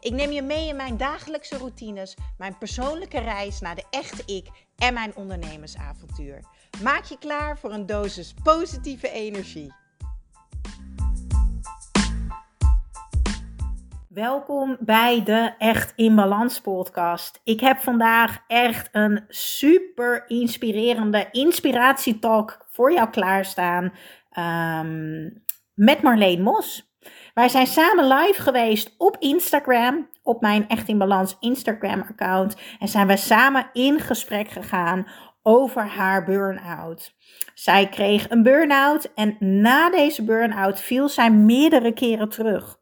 Ik neem je mee in mijn dagelijkse routines, mijn persoonlijke reis naar de echte ik en mijn ondernemersavontuur. Maak je klaar voor een dosis positieve energie. Welkom bij de Echt in Balans podcast. Ik heb vandaag echt een super inspirerende inspiratietalk voor jou klaarstaan um, met Marleen Mos. Wij zijn samen live geweest op Instagram, op mijn Echt in Balans Instagram account. En zijn we samen in gesprek gegaan over haar burn-out. Zij kreeg een burn-out en na deze burn-out viel zij meerdere keren terug.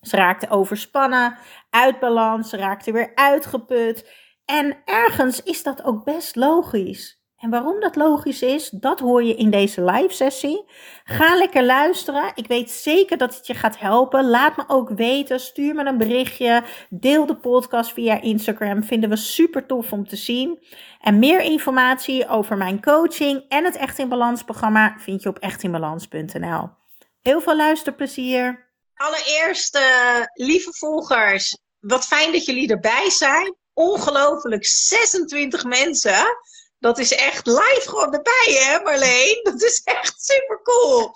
Ze raakte overspannen, uit balans, ze raakte weer uitgeput. En ergens is dat ook best logisch. En waarom dat logisch is, dat hoor je in deze live sessie. Ga lekker luisteren. Ik weet zeker dat het je gaat helpen. Laat me ook weten. Stuur me een berichtje. Deel de podcast via Instagram. Vinden we super tof om te zien. En meer informatie over mijn coaching en het Echt in Balans programma vind je op echtinbalans.nl. Heel veel luisterplezier. Allereerst, uh, lieve volgers, wat fijn dat jullie erbij zijn. Ongelooflijk 26 mensen. Dat is echt live gewoon erbij, hè Marleen? Dat is echt super cool.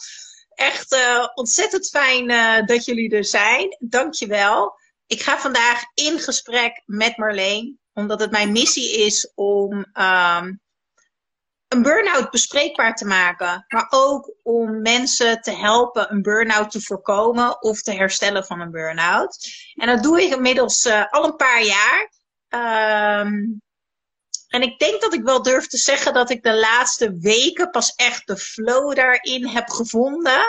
Echt uh, ontzettend fijn uh, dat jullie er zijn. Dankjewel. Ik ga vandaag in gesprek met Marleen, omdat het mijn missie is om um, een burn-out bespreekbaar te maken. Maar ook om mensen te helpen een burn-out te voorkomen of te herstellen van een burn-out. En dat doe ik inmiddels uh, al een paar jaar. Um, en ik denk dat ik wel durf te zeggen dat ik de laatste weken pas echt de flow daarin heb gevonden.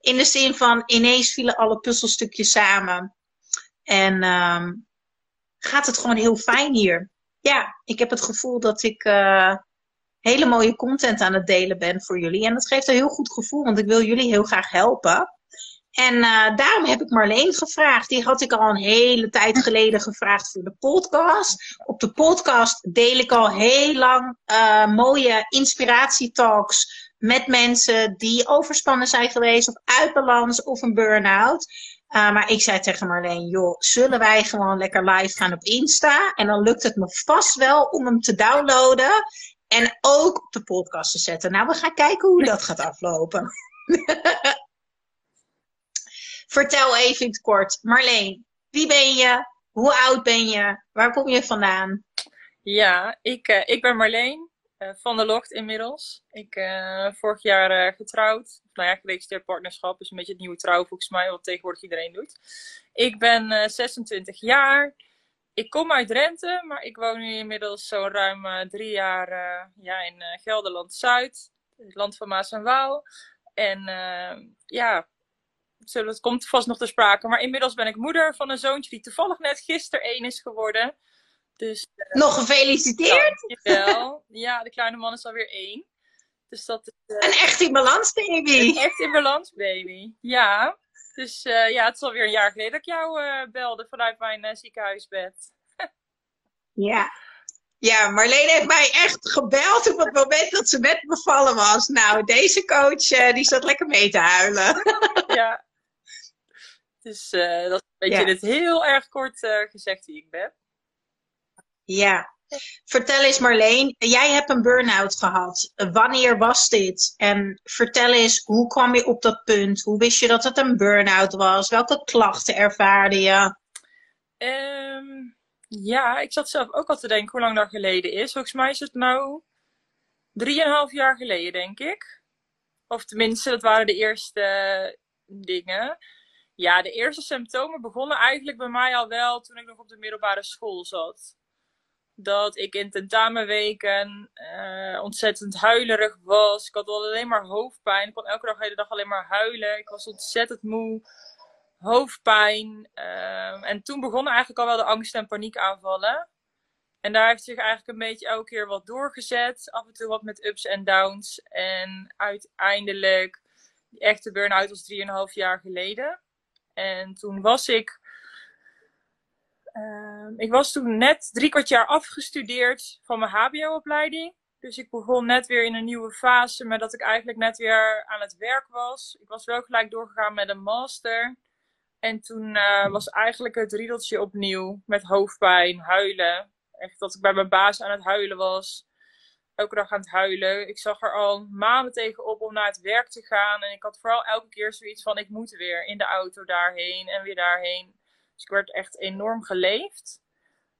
In de zin van ineens vielen alle puzzelstukjes samen. En um, gaat het gewoon heel fijn hier. Ja, ik heb het gevoel dat ik uh, hele mooie content aan het delen ben voor jullie. En dat geeft een heel goed gevoel, want ik wil jullie heel graag helpen. En uh, daarom heb ik Marleen gevraagd. Die had ik al een hele tijd geleden gevraagd voor de podcast. Op de podcast deel ik al heel lang uh, mooie inspiratietalks met mensen die overspannen zijn geweest of uit balans of een burn-out. Uh, maar ik zei tegen Marleen, joh, zullen wij gewoon lekker live gaan op Insta? En dan lukt het me vast wel om hem te downloaden en ook op de podcast te zetten. Nou, we gaan kijken hoe dat gaat aflopen. Vertel even in het kort. Marleen, wie ben je? Hoe oud ben je? Waar kom je vandaan? Ja, ik, uh, ik ben Marleen uh, van der Locht inmiddels. Ik uh, vorig jaar getrouwd. Nou ja, geregistreerd partnerschap is een beetje het nieuwe trouw volgens mij, wat tegenwoordig iedereen doet. Ik ben 26 jaar. Ik kom uit Drenthe, maar ik woon nu inmiddels zo ruim drie jaar ja, in Gelderland-Zuid. Het land van Maas en Waal. En ja, zullen, het komt vast nog te sprake. Maar inmiddels ben ik moeder van een zoontje die toevallig net gisteren één is geworden. Dus, uh, nog gefeliciteerd! Dankjewel. Ja, de kleine man is alweer één. Dus dat is, uh, een echt in balans baby! Een echt in balans baby, ja. Dus uh, ja, het is alweer een jaar geleden dat ik jou belde vanuit mijn ziekenhuisbed. ja. Ja, Marlene heeft mij echt gebeld op het moment dat ze net bevallen was. Nou, deze coach, die zat lekker mee te huilen. ja, dus uh, dat is een beetje ja. dit heel erg kort uh, gezegd wie ik ben. Ja. Vertel eens Marleen, jij hebt een burn-out gehad. Wanneer was dit? En vertel eens, hoe kwam je op dat punt? Hoe wist je dat het een burn-out was? Welke klachten ervaarde je? Um, ja, ik zat zelf ook al te denken hoe lang dat geleden is. Volgens mij is het nou drieënhalf jaar geleden, denk ik. Of tenminste, dat waren de eerste dingen. Ja, de eerste symptomen begonnen eigenlijk bij mij al wel toen ik nog op de middelbare school zat. Dat ik in tentamenweken uh, ontzettend huilerig was. Ik had al alleen maar hoofdpijn. Ik kon elke dag hele dag alleen maar huilen. Ik was ontzettend moe. Hoofdpijn. Uh, en toen begonnen eigenlijk al wel de angst- en paniekaanvallen. En daar heeft zich eigenlijk een beetje elke keer wat doorgezet. Af en toe wat met ups en downs. En uiteindelijk, die echte burn-out was 3,5 jaar geleden. En toen was ik. Uh, ik was toen net drie kwart jaar afgestudeerd van mijn HBO-opleiding. Dus ik begon net weer in een nieuwe fase, maar dat ik eigenlijk net weer aan het werk was. Ik was wel gelijk doorgegaan met een master. En toen uh, was eigenlijk het riedeltje opnieuw met hoofdpijn, huilen. Echt dat ik bij mijn baas aan het huilen was. Elke dag aan het huilen. Ik zag er al maanden tegenop om naar het werk te gaan. En ik had vooral elke keer zoiets van: ik moet weer in de auto daarheen en weer daarheen. Dus ik werd echt enorm geleefd.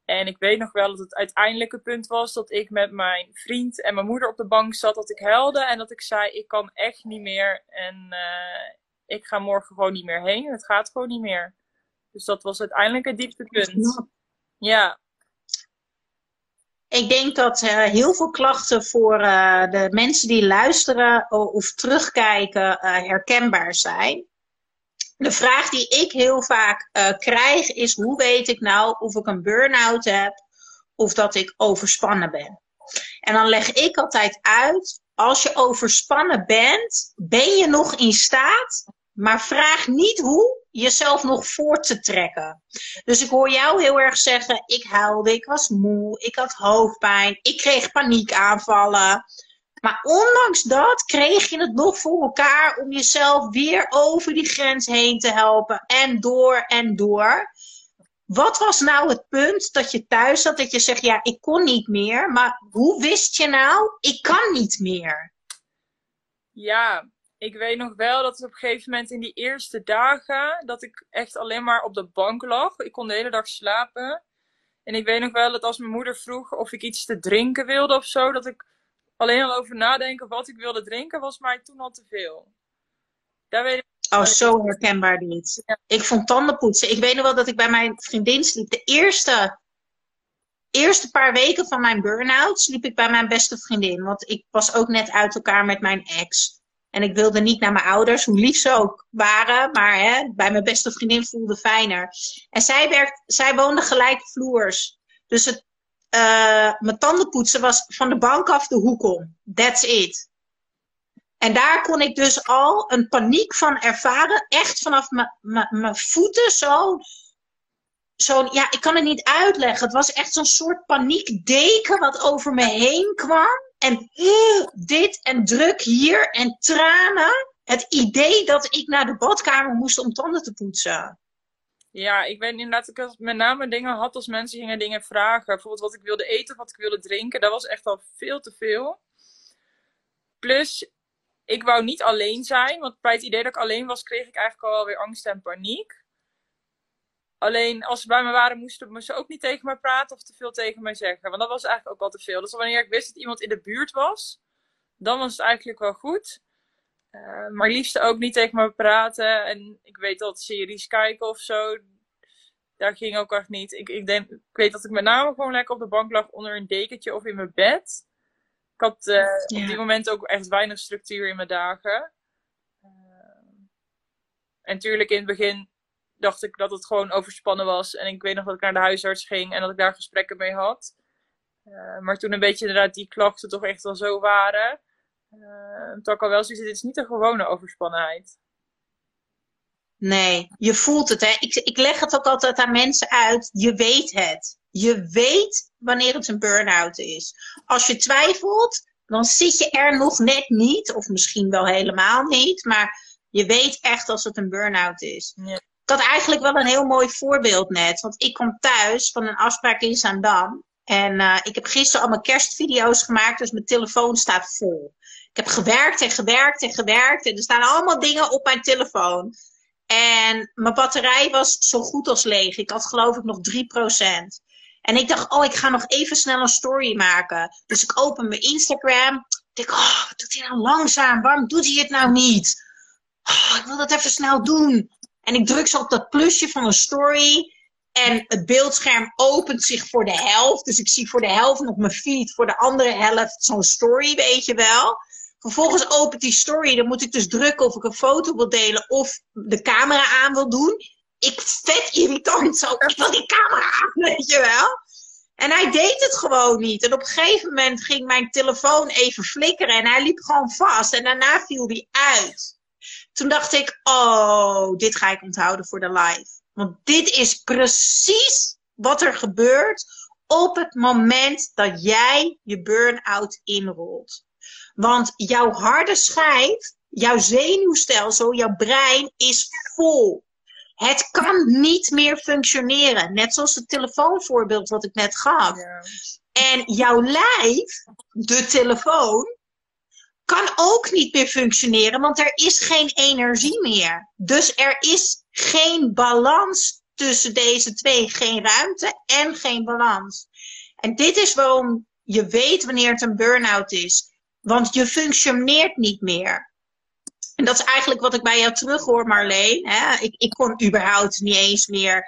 En ik weet nog wel dat het uiteindelijke punt was dat ik met mijn vriend en mijn moeder op de bank zat. Dat ik huilde en dat ik zei: Ik kan echt niet meer. En uh, ik ga morgen gewoon niet meer heen. Het gaat gewoon niet meer. Dus dat was uiteindelijk het dieptepunt. Ja. Ik denk dat uh, heel veel klachten voor uh, de mensen die luisteren of terugkijken herkenbaar zijn. De vraag die ik heel vaak krijg is: hoe weet ik nou of ik een burn-out heb of dat ik overspannen ben? En dan leg ik altijd uit: als je overspannen bent, ben je nog in staat, maar vraag niet hoe jezelf nog voort te trekken. Dus ik hoor jou heel erg zeggen: ik huilde, ik was moe, ik had hoofdpijn, ik kreeg paniekaanvallen. Maar ondanks dat kreeg je het nog voor elkaar om jezelf weer over die grens heen te helpen. En door en door. Wat was nou het punt dat je thuis zat dat je zegt, ja, ik kon niet meer. Maar hoe wist je nou, ik kan niet meer? Ja, ik weet nog wel dat op een gegeven moment in die eerste dagen, dat ik echt alleen maar op de bank lag. Ik kon de hele dag slapen. En ik weet nog wel dat als mijn moeder vroeg of ik iets te drinken wilde of zo, dat ik alleen al over nadenken wat ik wilde drinken was mij toen al te veel. Daar weet ik Oh, zo herkenbaar dit. Ik vond tandenpoetsen. Ik weet nog wel dat ik bij mijn vriendin sliep. De eerste, eerste paar weken van mijn burn-out sliep ik bij mijn beste vriendin. Want ik was ook net uit elkaar met mijn ex. En ik wilde niet naar mijn ouders, hoe lief ze ook waren. Maar hè, bij mijn beste vriendin voelde fijner. En zij, zij woonde gelijk vloers. Dus het uh, mijn tandenpoetsen was van de bank af de hoek om. That's it. En daar kon ik dus al een paniek van ervaren. Echt vanaf mijn voeten zo. Zo, ja, ik kan het niet uitleggen. Het was echt zo'n soort paniekdeken wat over me heen kwam. En uh, dit en druk hier en tranen. Het idee dat ik naar de badkamer moest om tanden te poetsen. Ja, ik weet inderdaad ik met name dingen had als mensen gingen dingen vragen. Bijvoorbeeld wat ik wilde eten wat ik wilde drinken. Dat was echt al veel te veel. Plus, ik wou niet alleen zijn. Want bij het idee dat ik alleen was, kreeg ik eigenlijk al weer angst en paniek. Alleen als ze bij me waren, moesten ze ook niet tegen me praten of te veel tegen mij zeggen. Want dat was eigenlijk ook al te veel. Dus wanneer ik wist dat iemand in de buurt was, dan was het eigenlijk wel goed. Uh, maar liefst ook niet tegen me praten. En ik weet dat series kijken of zo. Daar ging ook echt niet. Ik, ik, denk, ik weet dat ik met name gewoon lekker op de bank lag onder een dekentje of in mijn bed. Ik had uh, op die moment ook echt weinig structuur in mijn dagen. Uh, en natuurlijk in het begin dacht ik dat het gewoon overspannen was. En ik weet nog dat ik naar de huisarts ging en dat ik daar gesprekken mee had. maar toen een beetje inderdaad die klachten toch echt wel zo waren uh, ik al wel zoiets dit is niet een gewone overspannenheid. Nee, je voelt het. Hè? Ik, ik leg het ook altijd aan mensen uit. Je weet het. Je weet wanneer het een burn-out is. Als je twijfelt, dan zit je er nog net niet. Of misschien wel helemaal niet. Maar je weet echt als het een burn-out is. Ja. Ik had eigenlijk wel een heel mooi voorbeeld net. Want ik kom thuis van een afspraak in Zaandam. En uh, ik heb gisteren al mijn kerstvideo's gemaakt. Dus mijn telefoon staat vol. Ik heb gewerkt en gewerkt en gewerkt. En er staan allemaal dingen op mijn telefoon. En mijn batterij was zo goed als leeg. Ik had geloof ik nog 3%. En ik dacht, oh, ik ga nog even snel een story maken. Dus ik open mijn Instagram. Ik denk, oh, wat doet hij nou langzaam? Waarom doet hij het nou niet? Oh, ik wil dat even snel doen. En ik druk zo op dat plusje van een story. En het beeldscherm opent zich voor de helft. Dus ik zie voor de helft nog mijn feed. Voor de andere helft zo'n story, weet je wel. Vervolgens opent die story. Dan moet ik dus drukken of ik een foto wil delen of de camera aan wil doen. Ik vet irritant zo. Ik wil die camera aan, weet je wel. En hij deed het gewoon niet. En op een gegeven moment ging mijn telefoon even flikkeren en hij liep gewoon vast. En daarna viel hij uit. Toen dacht ik, oh, dit ga ik onthouden voor de live. Want dit is precies wat er gebeurt op het moment dat jij je burn-out inrolt. Want jouw harde schijf, jouw zenuwstelsel, jouw brein is vol. Het kan niet meer functioneren. Net zoals het telefoonvoorbeeld wat ik net gaf. Ja. En jouw lijf, de telefoon, kan ook niet meer functioneren, want er is geen energie meer. Dus er is geen balans tussen deze twee. Geen ruimte en geen balans. En dit is waarom je weet wanneer het een burn-out is. Want je functioneert niet meer. En dat is eigenlijk wat ik bij jou terughoor, Marleen. Hè? Ik, ik kon überhaupt niet eens meer.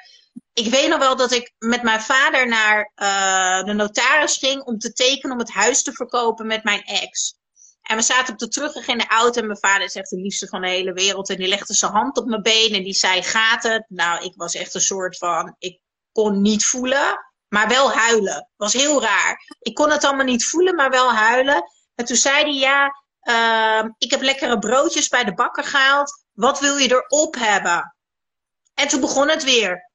Ik weet nog wel dat ik met mijn vader naar uh, de notaris ging om te tekenen om het huis te verkopen met mijn ex. En we zaten op de terugweg in de auto en mijn vader is echt de liefste van de hele wereld. En die legde zijn hand op mijn been en die zei, gaat het? Nou, ik was echt een soort van, ik kon niet voelen, maar wel huilen. was heel raar. Ik kon het allemaal niet voelen, maar wel huilen. En toen zei hij, ja, uh, ik heb lekkere broodjes bij de bakker gehaald. Wat wil je erop hebben? En toen begon het weer.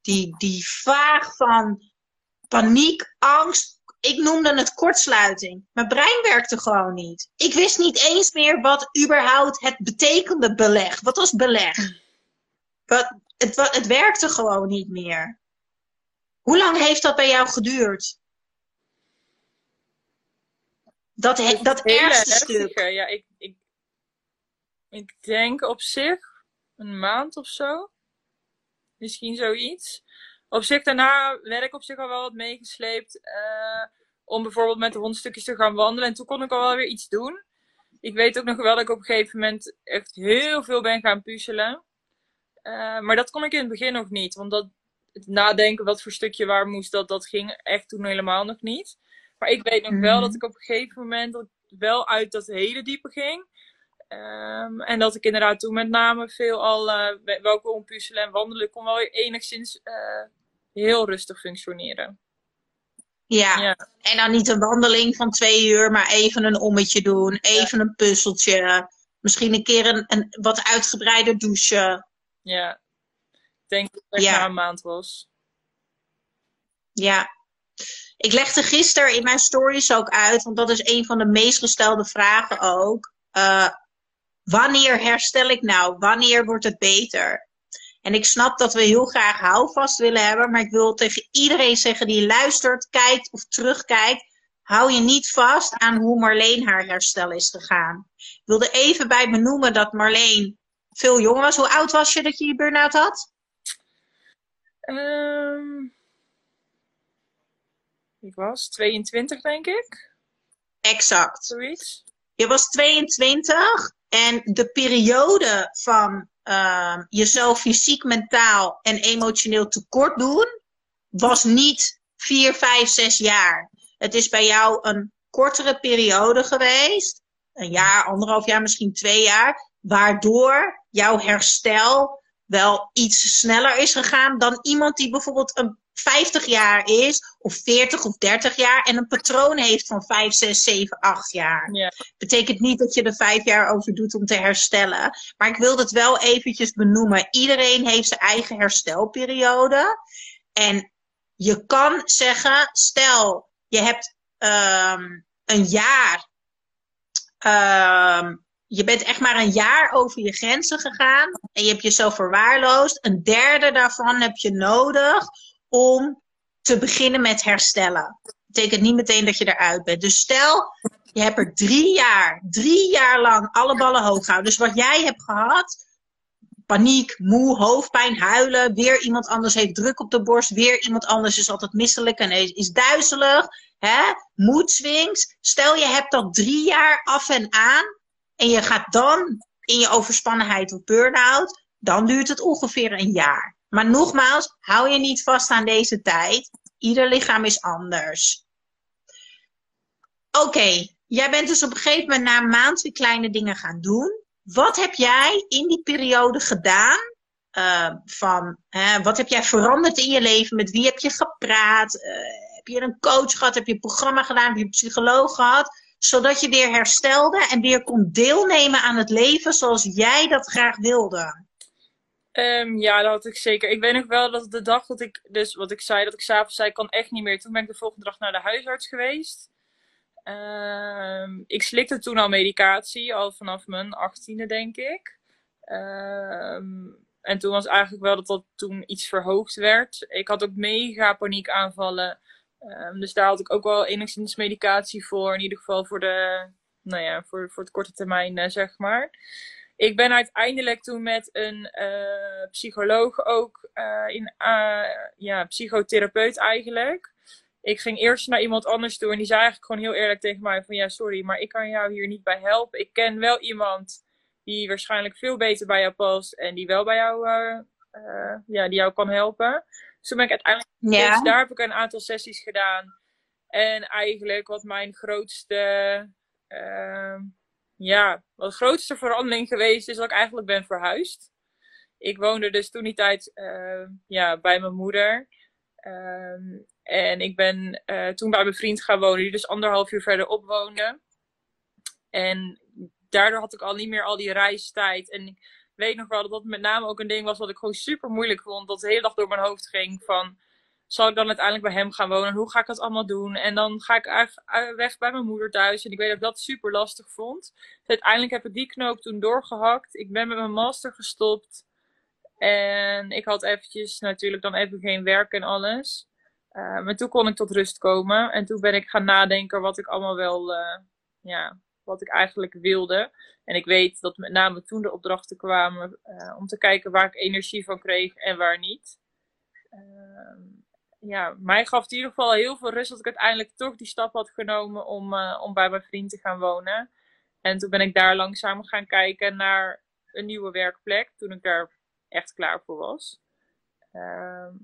Die, die vaag van paniek, angst. Ik noemde het kortsluiting. Mijn brein werkte gewoon niet. Ik wist niet eens meer wat überhaupt het betekende beleg. Wat was beleg? Wat, het, het werkte gewoon niet meer. Hoe lang heeft dat bij jou geduurd? Dat, he, dat eerste stuk. Ja, ik, ik, ik denk op zich een maand of zo. Misschien zoiets. Op zich daarna werd ik op zich al wel wat meegesleept. Uh, om bijvoorbeeld met de hondstukjes te gaan wandelen. En toen kon ik al wel weer iets doen. Ik weet ook nog wel dat ik op een gegeven moment echt heel veel ben gaan puzzelen. Uh, maar dat kon ik in het begin nog niet. Want dat, het nadenken wat voor stukje waar moest, dat, dat ging echt toen helemaal nog niet. Maar ik weet nog wel dat ik op een gegeven moment dat wel uit dat hele diepe ging. Um, en dat ik inderdaad toen met name veel al uh, wel kon puzzelen en wandelen. kon wel enigszins uh, heel rustig functioneren. Ja. ja. en dan niet een wandeling van twee uur, maar even een ommetje doen. Even ja. een puzzeltje. Misschien een keer een, een wat uitgebreider douchen. Ja, ik denk dat het ja. na een maand was. Ja, ik legde gisteren in mijn stories ook uit, want dat is een van de meest gestelde vragen ook. Uh, wanneer herstel ik nou? Wanneer wordt het beter? En ik snap dat we heel graag houvast willen hebben, maar ik wil tegen iedereen zeggen die luistert, kijkt of terugkijkt. Hou je niet vast aan hoe Marleen haar herstel is gegaan. Ik wilde even bij benoemen dat Marleen veel jonger was. Hoe oud was je dat je je burn-out had? Um, ik was 22, denk ik. Exact. Zoiets. Je was 22 en de periode van uh, jezelf fysiek, mentaal en emotioneel tekort doen was niet 4, 5, 6 jaar. Het is bij jou een kortere periode geweest. Een jaar, anderhalf jaar, misschien twee jaar. Waardoor jouw herstel wel iets sneller is gegaan dan iemand die bijvoorbeeld een 50 jaar is, of 40 of 30 jaar, en een patroon heeft van 5, 6, 7, 8 jaar. Ja. Betekent niet dat je er 5 jaar over doet om te herstellen. Maar ik wil het wel eventjes benoemen. Iedereen heeft zijn eigen herstelperiode. En je kan zeggen, stel, je hebt um, een jaar. Um, je bent echt maar een jaar over je grenzen gegaan en je hebt jezelf verwaarloosd. Een derde daarvan heb je nodig om te beginnen met herstellen. Dat betekent niet meteen dat je eruit bent. Dus stel, je hebt er drie jaar, drie jaar lang alle ballen hoog gehouden. Dus wat jij hebt gehad, paniek, moe, hoofdpijn, huilen, weer iemand anders heeft druk op de borst, weer iemand anders is altijd misselijk en is duizelig, hè? moedswings. Stel, je hebt dat drie jaar af en aan en je gaat dan in je overspannenheid of burn-out, dan duurt het ongeveer een jaar. Maar nogmaals, hou je niet vast aan deze tijd. Ieder lichaam is anders. Oké, jij bent dus op een gegeven moment na een maand weer kleine dingen gaan doen. Wat heb jij in die periode gedaan uh, van hè, wat heb jij veranderd in je leven? Met wie heb je gepraat? Uh, heb je een coach gehad? Heb je een programma gedaan? Heb je een psycholoog gehad? Zodat je weer herstelde en weer kon deelnemen aan het leven zoals jij dat graag wilde. Um, ja, dat had ik zeker. Ik weet nog wel dat de dag dat ik, dus wat ik zei, dat ik s'avonds zei, kan echt niet meer. Toen ben ik de volgende dag naar de huisarts geweest. Um, ik slikte toen al medicatie, al vanaf mijn achttiende, denk ik. Um, en toen was eigenlijk wel dat dat toen iets verhoogd werd. Ik had ook mega paniekaanvallen. Dus daar had ik ook wel enigszins medicatie voor. In ieder geval voor de, nou ja, voor, voor het korte termijn, uh, zeg maar. Ik ben uiteindelijk toen met een uh, psycholoog ook uh, in, ja, psychotherapeut eigenlijk. Ik ging eerst naar iemand anders toe en die zei eigenlijk gewoon heel eerlijk tegen mij van ja, sorry, maar ik kan jou hier niet bij helpen. Ik ken wel iemand die waarschijnlijk veel beter bij jou past en die wel bij jou, ja, die jou kan helpen. Dus toen ben ik uiteindelijk, ja. dus daar heb ik een aantal sessies gedaan. En eigenlijk wat mijn grootste, uh, ja, wat grootste verandering geweest is dat ik eigenlijk ben verhuisd. Ik woonde dus toen die tijd ja, bij mijn moeder. Ehm, en ik ben toen bij mijn vriend gaan wonen, die dus anderhalf uur verderop woonde. En daardoor had ik al niet meer al die reistijd. En ik weet nog wel dat dat met name ook een ding was wat ik gewoon super moeilijk vond. Dat de hele dag door mijn hoofd ging van... Zal ik dan uiteindelijk bij hem gaan wonen? Hoe ga ik dat allemaal doen? En dan ga ik weg bij mijn moeder thuis. En ik weet dat ik dat super lastig vond. Dus uiteindelijk heb ik die knoop toen doorgehakt. Ik ben met mijn master gestopt. En ik had eventjes natuurlijk dan even geen werk en alles. Uh, maar toen kon ik tot rust komen. En toen ben ik gaan nadenken wat ik allemaal wel uh, ja, wat ik eigenlijk wilde. En ik weet dat met name toen de opdrachten kwamen uh, om te kijken waar ik energie van kreeg en waar niet. Ja, mij gaf het in ieder geval heel veel rust dat ik uiteindelijk toch die stap had genomen om, uh, om bij mijn vriend te gaan wonen. En toen ben ik daar langzaam gaan kijken naar een nieuwe werkplek, toen ik daar echt klaar voor was. Ehm,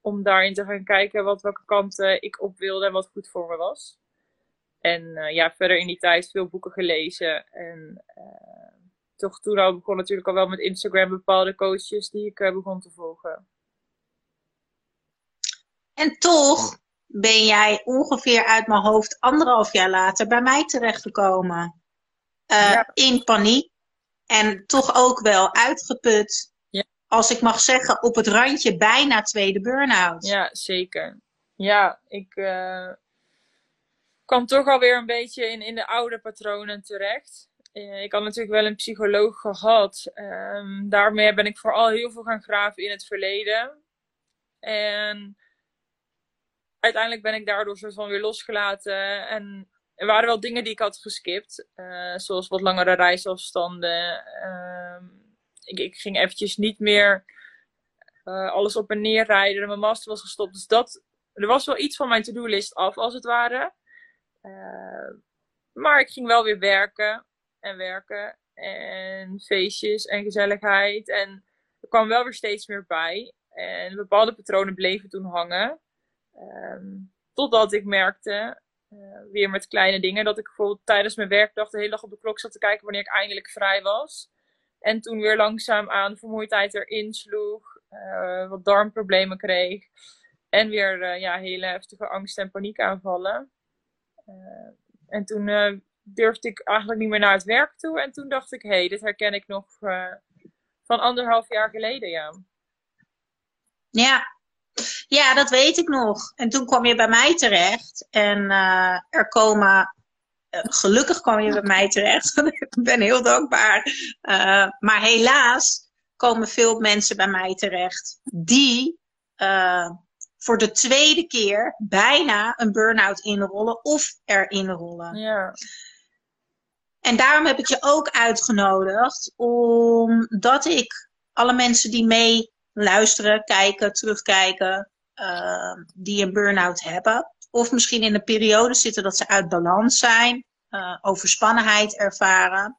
om daarin te gaan kijken wat, welke kanten ik op wilde en wat goed voor me was. En uh, ja, verder in die tijd veel boeken gelezen. En uh, toch toen al begon natuurlijk al wel met Instagram bepaalde coaches die ik begon te volgen. En toch ben jij ongeveer uit mijn hoofd anderhalf jaar later bij mij terechtgekomen. Ja. In paniek. En toch ook wel uitgeput. Ja. Als ik mag zeggen, op het randje bijna tweede burn-out. Ja, zeker. Ja, ik kwam toch alweer een beetje in, in de oude patronen terecht. Uh, ik had natuurlijk wel een psycholoog gehad. Um, daarmee ben ik vooral heel veel gaan graven in het verleden. En uiteindelijk ben ik daardoor soort van weer losgelaten. En er waren wel dingen die ik had geskipt. Uh, zoals wat langere reisafstanden. Uh, ik, ik, ging eventjes niet meer uh, alles op en neer rijden. Mijn master was gestopt. Dus dat, er was wel iets van mijn to-do-list af, als het ware. Uh, maar ik ging wel weer werken en werken en feestjes en gezelligheid. En er kwam wel weer steeds meer bij. En bepaalde patronen bleven toen hangen. Um, totdat ik merkte, uh, weer met kleine dingen, dat ik bijvoorbeeld tijdens mijn werkdag de hele dag op de klok zat te kijken wanneer ik eindelijk vrij was. En toen weer langzaam aan vermoeidheid erin sloeg, wat darmproblemen kreeg. En weer ja, hele heftige angst- en paniekaanvallen. Uh, en toen durfde ik eigenlijk niet meer naar het werk toe. En toen dacht ik, hé, hey, dit herken ik nog van anderhalf jaar geleden, ja. Ja. Ja, dat weet ik nog. En toen kwam je bij mij terecht. En er komen, gelukkig kwam je bij mij terecht. ik ben heel dankbaar. maar helaas komen veel mensen bij mij terecht die voor de tweede keer bijna een burn-out inrollen of erin rollen. Ja. En daarom heb ik je ook uitgenodigd, omdat ik alle mensen die mee luisteren, kijken, terugkijken, uh, die een burn-out hebben, of misschien in een periode zitten dat ze uit balans zijn, uh, overspannenheid ervaren,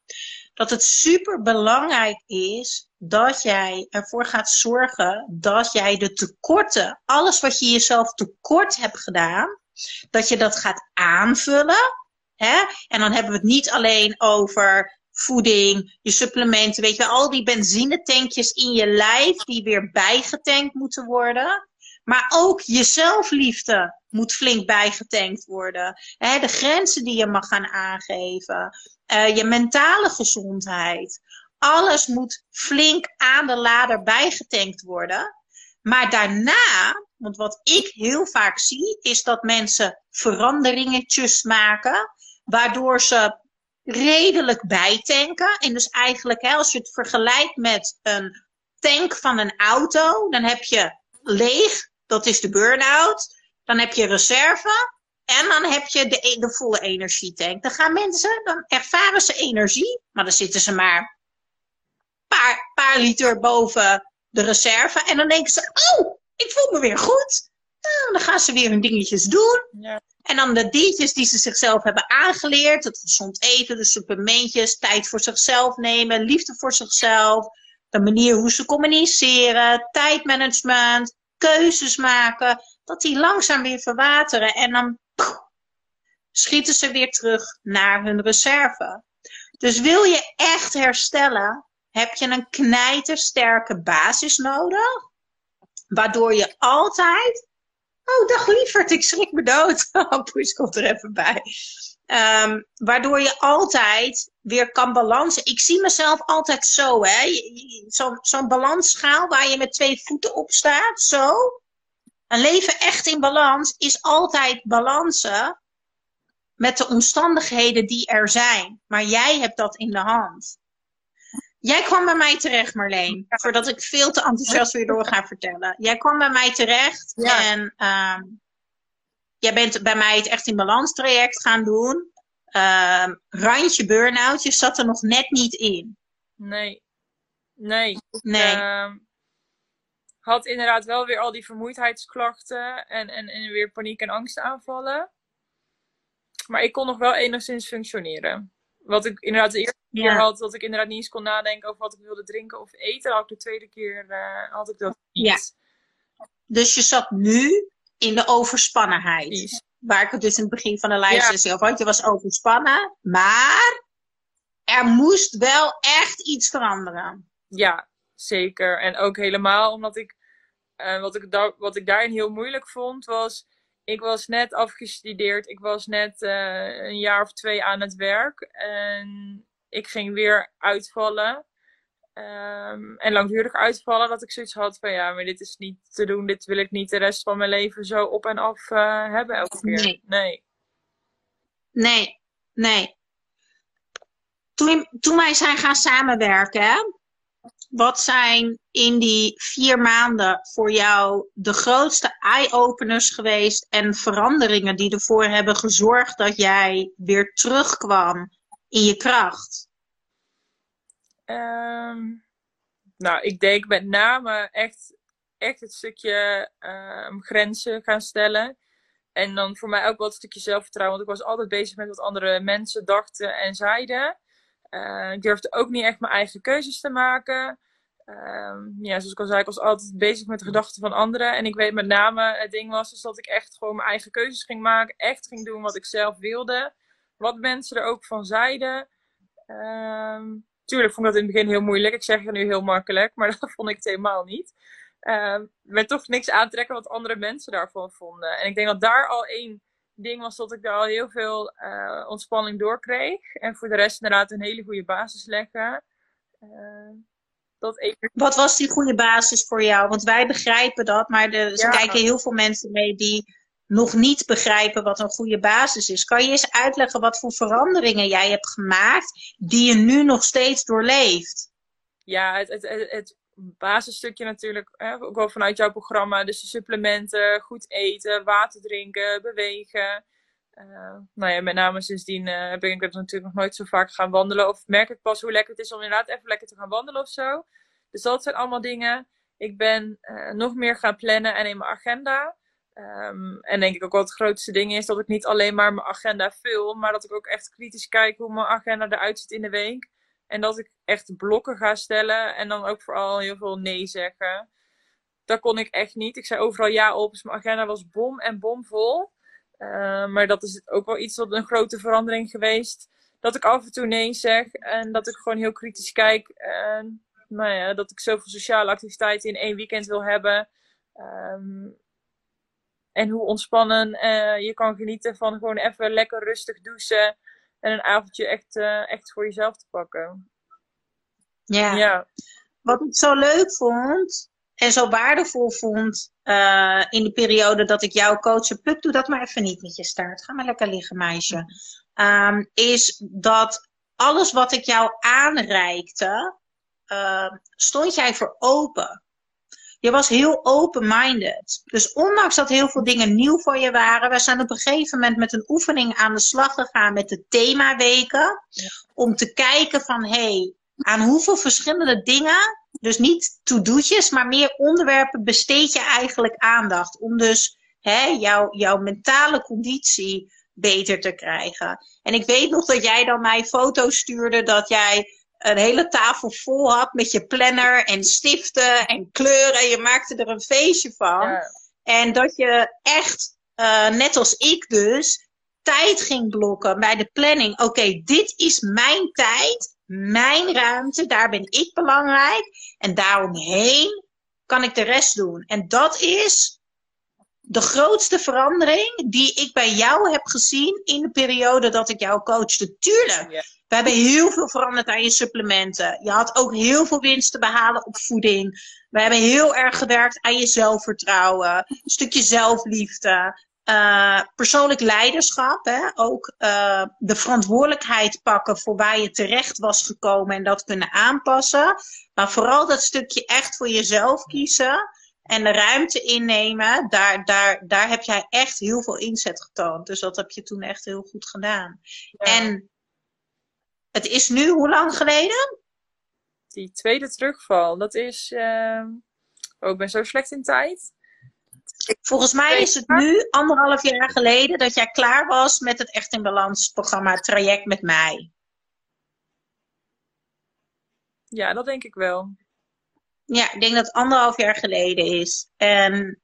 dat het super belangrijk is dat jij ervoor gaat zorgen dat jij de tekorten, alles wat je jezelf tekort hebt gedaan, dat je dat gaat aanvullen. Hè? En dan hebben we het niet alleen over voeding, je supplementen, weet je, al die benzinetankjes in je lijf die weer bijgetankt moeten worden. Maar ook je zelfliefde moet flink bijgetankt worden. de grenzen die je mag gaan aangeven. Uh, je mentale gezondheid. Alles moet flink aan de lader bijgetankt worden. Maar daarna, want wat ik heel vaak zie, is dat mensen veranderingetjes maken. Waardoor ze redelijk bijtanken. En dus eigenlijk, hè, als je het vergelijkt met een tank van een auto, dan heb je leeg, dat is de burn-out. Dan heb je reserve. En dan heb je de, de volle energietank. Dan gaan mensen, dan ervaren ze energie, maar dan zitten ze maar een paar, paar liter boven de reserve. En dan denken ze, oh, ik voel me weer goed. Nou, dan gaan ze weer hun dingetjes doen. Ja. En dan de diertjes die ze zichzelf hebben aangeleerd. Het gezond eten, de supplementjes, tijd voor zichzelf nemen, liefde voor zichzelf. De manier hoe ze communiceren, tijdmanagement, keuzes maken. Dat die langzaam weer verwateren. En dan schieten ze weer terug naar hun reserve. Dus wil je echt herstellen, heb je een knijtersterke basis nodig. Waardoor je altijd. Oh, dag lieverd, ik schrik me dood. Oh, Poes komt er even bij. Ehm, waardoor je altijd weer kan balansen. Ik zie mezelf altijd zo, hè. Zo'n zo balansschaal waar je met twee voeten op staat. Zo. Een leven echt in balans is altijd balansen met de omstandigheden die er zijn. Maar jij hebt dat in de hand. Jij kwam bij mij terecht, Marleen. Voordat ik veel te enthousiast weer door ga vertellen. Jij kwam bij mij terecht en uh, jij bent bij mij het echt in balans traject gaan doen. Uh, randje burn-out, je zat er nog net niet in. Nee. Nee. Nee. Uh, had inderdaad wel weer al die vermoeidheidsklachten en, en, en weer paniek- en angstaanvallen. Maar ik kon nog wel enigszins functioneren. Wat ik inderdaad de eerste keer had, dat ik inderdaad niet eens kon nadenken over wat ik wilde drinken of eten. Had ik de tweede keer uh, had ik dat niet. Ja. Dus je zat nu in de overspannenheid. Waar ik het dus in het begin van de lijst ja. over had. Je was overspannen, maar er moest wel echt iets veranderen. Ja, zeker. En ook helemaal omdat ik, uh, wat, ik daar, wat ik daarin heel moeilijk vond, was ik was net afgestudeerd. Ik was net uh, een jaar of twee aan het werk. En ik ging weer uitvallen. Um, en langdurig uitvallen. Dat ik zoiets had van ja, maar dit is niet te doen. Dit wil ik niet de rest van mijn leven zo op en af uh, hebben elke keer. Nee. Nee. Nee. nee. Toen, toen wij zijn gaan samenwerken, wat zijn in die vier maanden voor jou de grootste eye-openers geweest en veranderingen die ervoor hebben gezorgd dat jij weer terugkwam in je kracht? Um, nou, ik denk met name echt, echt het stukje um, grenzen gaan stellen. En dan voor mij ook wel het stukje zelfvertrouwen. Want ik was altijd bezig met wat andere mensen dachten en zeiden. Uh, ik durfde ook niet echt mijn eigen keuzes te maken. Um, ja, zoals ik al zei, ik was altijd bezig met de gedachten van anderen. En ik weet met name, het ding was dus dat ik echt gewoon mijn eigen keuzes ging maken. Echt ging doen wat ik zelf wilde. Wat mensen er ook van zeiden. Um, tuurlijk vond ik dat in het begin heel moeilijk. Ik zeg het nu heel makkelijk, maar dat vond ik het helemaal niet. Um, met toch niks aantrekken wat andere mensen daarvan vonden. En ik denk dat daar al één ding was dat ik daar al heel veel uh, ontspanning door kreeg. En voor de rest inderdaad een hele goede basis leggen. Uh, dat Wat was die goede basis voor jou? Want wij begrijpen dat, maar er kijken heel veel mensen mee die nog niet begrijpen wat een goede basis is. Kan je eens uitleggen wat voor veranderingen jij hebt gemaakt die je nu nog steeds doorleeft? Ja, het, het, het basisstukje natuurlijk, hè, ook wel vanuit jouw programma. Dus de supplementen, goed eten, water drinken, bewegen. Uh, nou ja, met name sindsdien uh, heb ik natuurlijk nog nooit zo vaak gaan wandelen. Of merk ik pas hoe lekker het is om inderdaad even lekker te gaan wandelen of zo. Dus dat zijn allemaal dingen. Ik ben uh, nog meer gaan plannen en in mijn agenda. Um, en denk ik ook wat het grootste ding is dat ik niet alleen maar mijn agenda vul, maar dat ik ook echt kritisch kijk hoe mijn agenda eruit ziet in de week. En dat ik echt blokken ga stellen en dan ook vooral heel veel nee zeggen. Dat kon ik echt niet. Ik zei overal ja op, dus mijn agenda was bom en bomvol. Uh, maar dat is ook wel iets wat een grote verandering geweest. dat ik af en toe nee zeg. En dat ik gewoon heel kritisch kijk. En nou ja, dat ik zoveel sociale activiteiten in één weekend wil hebben. Ehm, en hoe ontspannen uh, je kan genieten van gewoon even lekker rustig douchen. En een avondje echt, uh, echt voor jezelf te pakken. Ja. ja. Wat ik zo leuk vond en zo waardevol vond uh, in de periode dat ik jou coachen. Puk, doe dat maar even niet met je staart. Ga maar lekker liggen, meisje. Um, is dat alles wat ik jou aanreikte, uh, stond jij voor open. Je was heel open-minded. Dus ondanks dat heel veel dingen nieuw voor je waren, we zijn op een gegeven moment met een oefening aan de slag gegaan met de themaweken. Om te kijken van, hé, hey, aan hoeveel verschillende dingen, dus niet to-do'tjes, maar meer onderwerpen besteed je eigenlijk aandacht. Om dus hè, jouw, jouw mentale conditie beter te krijgen. En ik weet nog dat jij dan mij foto's stuurde dat jij een hele tafel vol had met je planner en stiften en kleuren. En je maakte er een feestje van. En dat je echt, uh, net als ik dus, tijd ging blokken bij de planning. Oké, dit is mijn tijd, mijn ruimte, daar ben ik belangrijk. En daaromheen kan ik de rest doen. En dat is de grootste verandering die ik bij jou heb gezien in de periode dat ik jou coachte. Tuurlijk, we hebben heel veel veranderd aan je supplementen. Je had ook heel veel winst te behalen op voeding. We hebben heel erg gewerkt aan je zelfvertrouwen, een stukje zelfliefde. Uh, persoonlijk leiderschap, hè? ook uh, de verantwoordelijkheid pakken voor waar je terecht was gekomen en dat kunnen aanpassen. Maar vooral dat stukje echt voor jezelf kiezen en de ruimte innemen, daar, daar, daar heb jij echt heel veel inzet getoond. Dus dat heb je toen echt heel goed gedaan. En het is nu hoe lang geleden? Die tweede terugval, dat is. Uh... Oh, ik ben zo slecht in tijd. Volgens mij is het nu anderhalf jaar geleden dat jij klaar was met het Echt in Balans programma Traject met mij. Ja, dat denk ik wel. Ja, ik denk dat het anderhalf jaar geleden is. En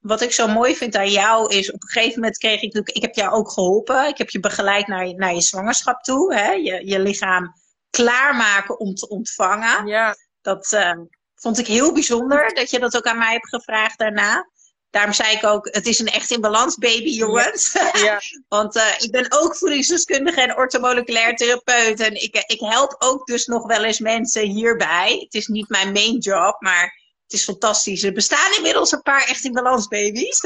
wat ik zo mooi vind aan jou is, op een gegeven moment kreeg ik, ik heb jou ook geholpen. Ik heb je begeleid naar je, naar je zwangerschap toe. Hè? Je, je lichaam klaarmaken om te ontvangen. Ja. Dat uh, vond ik heel bijzonder, dat je dat ook aan mij hebt gevraagd daarna. Daarom zei ik ook, het is een echt in balans baby, jongens. Ja. Want uh, ik ben ook voedingsdeskundige en ortomoleculair therapeut. En ik, ik help ook dus nog wel eens mensen hierbij. Het is niet mijn main job, maar het is fantastisch. Er bestaan inmiddels een paar echt in balans baby's.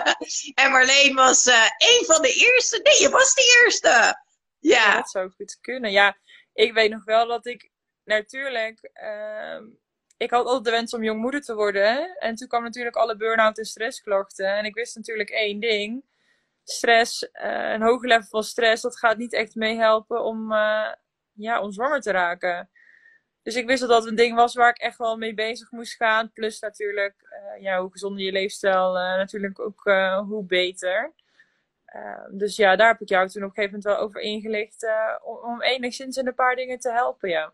en Marleen was uh, een van de eerste. Nee, je was de eerste. Ja. dat zou goed kunnen. Ja, ik weet nog wel dat ik natuurlijk... Uh, ik had altijd de wens om jongmoeder te worden. En toen kwam natuurlijk alle burn-out en stressklachten. En ik wist natuurlijk één ding. Stress, uh, een hoog level van stress, dat gaat niet echt meehelpen om, uh, ja, om zwanger te raken. Dus ik wist dat dat een ding was waar ik echt wel mee bezig moest gaan. Plus natuurlijk, uh, ja, hoe gezonder je leefstijl, natuurlijk ook hoe beter. dus ja, daar heb ik jou toen op een gegeven moment wel over ingelicht. om, om enigszins in een paar dingen te helpen, ja.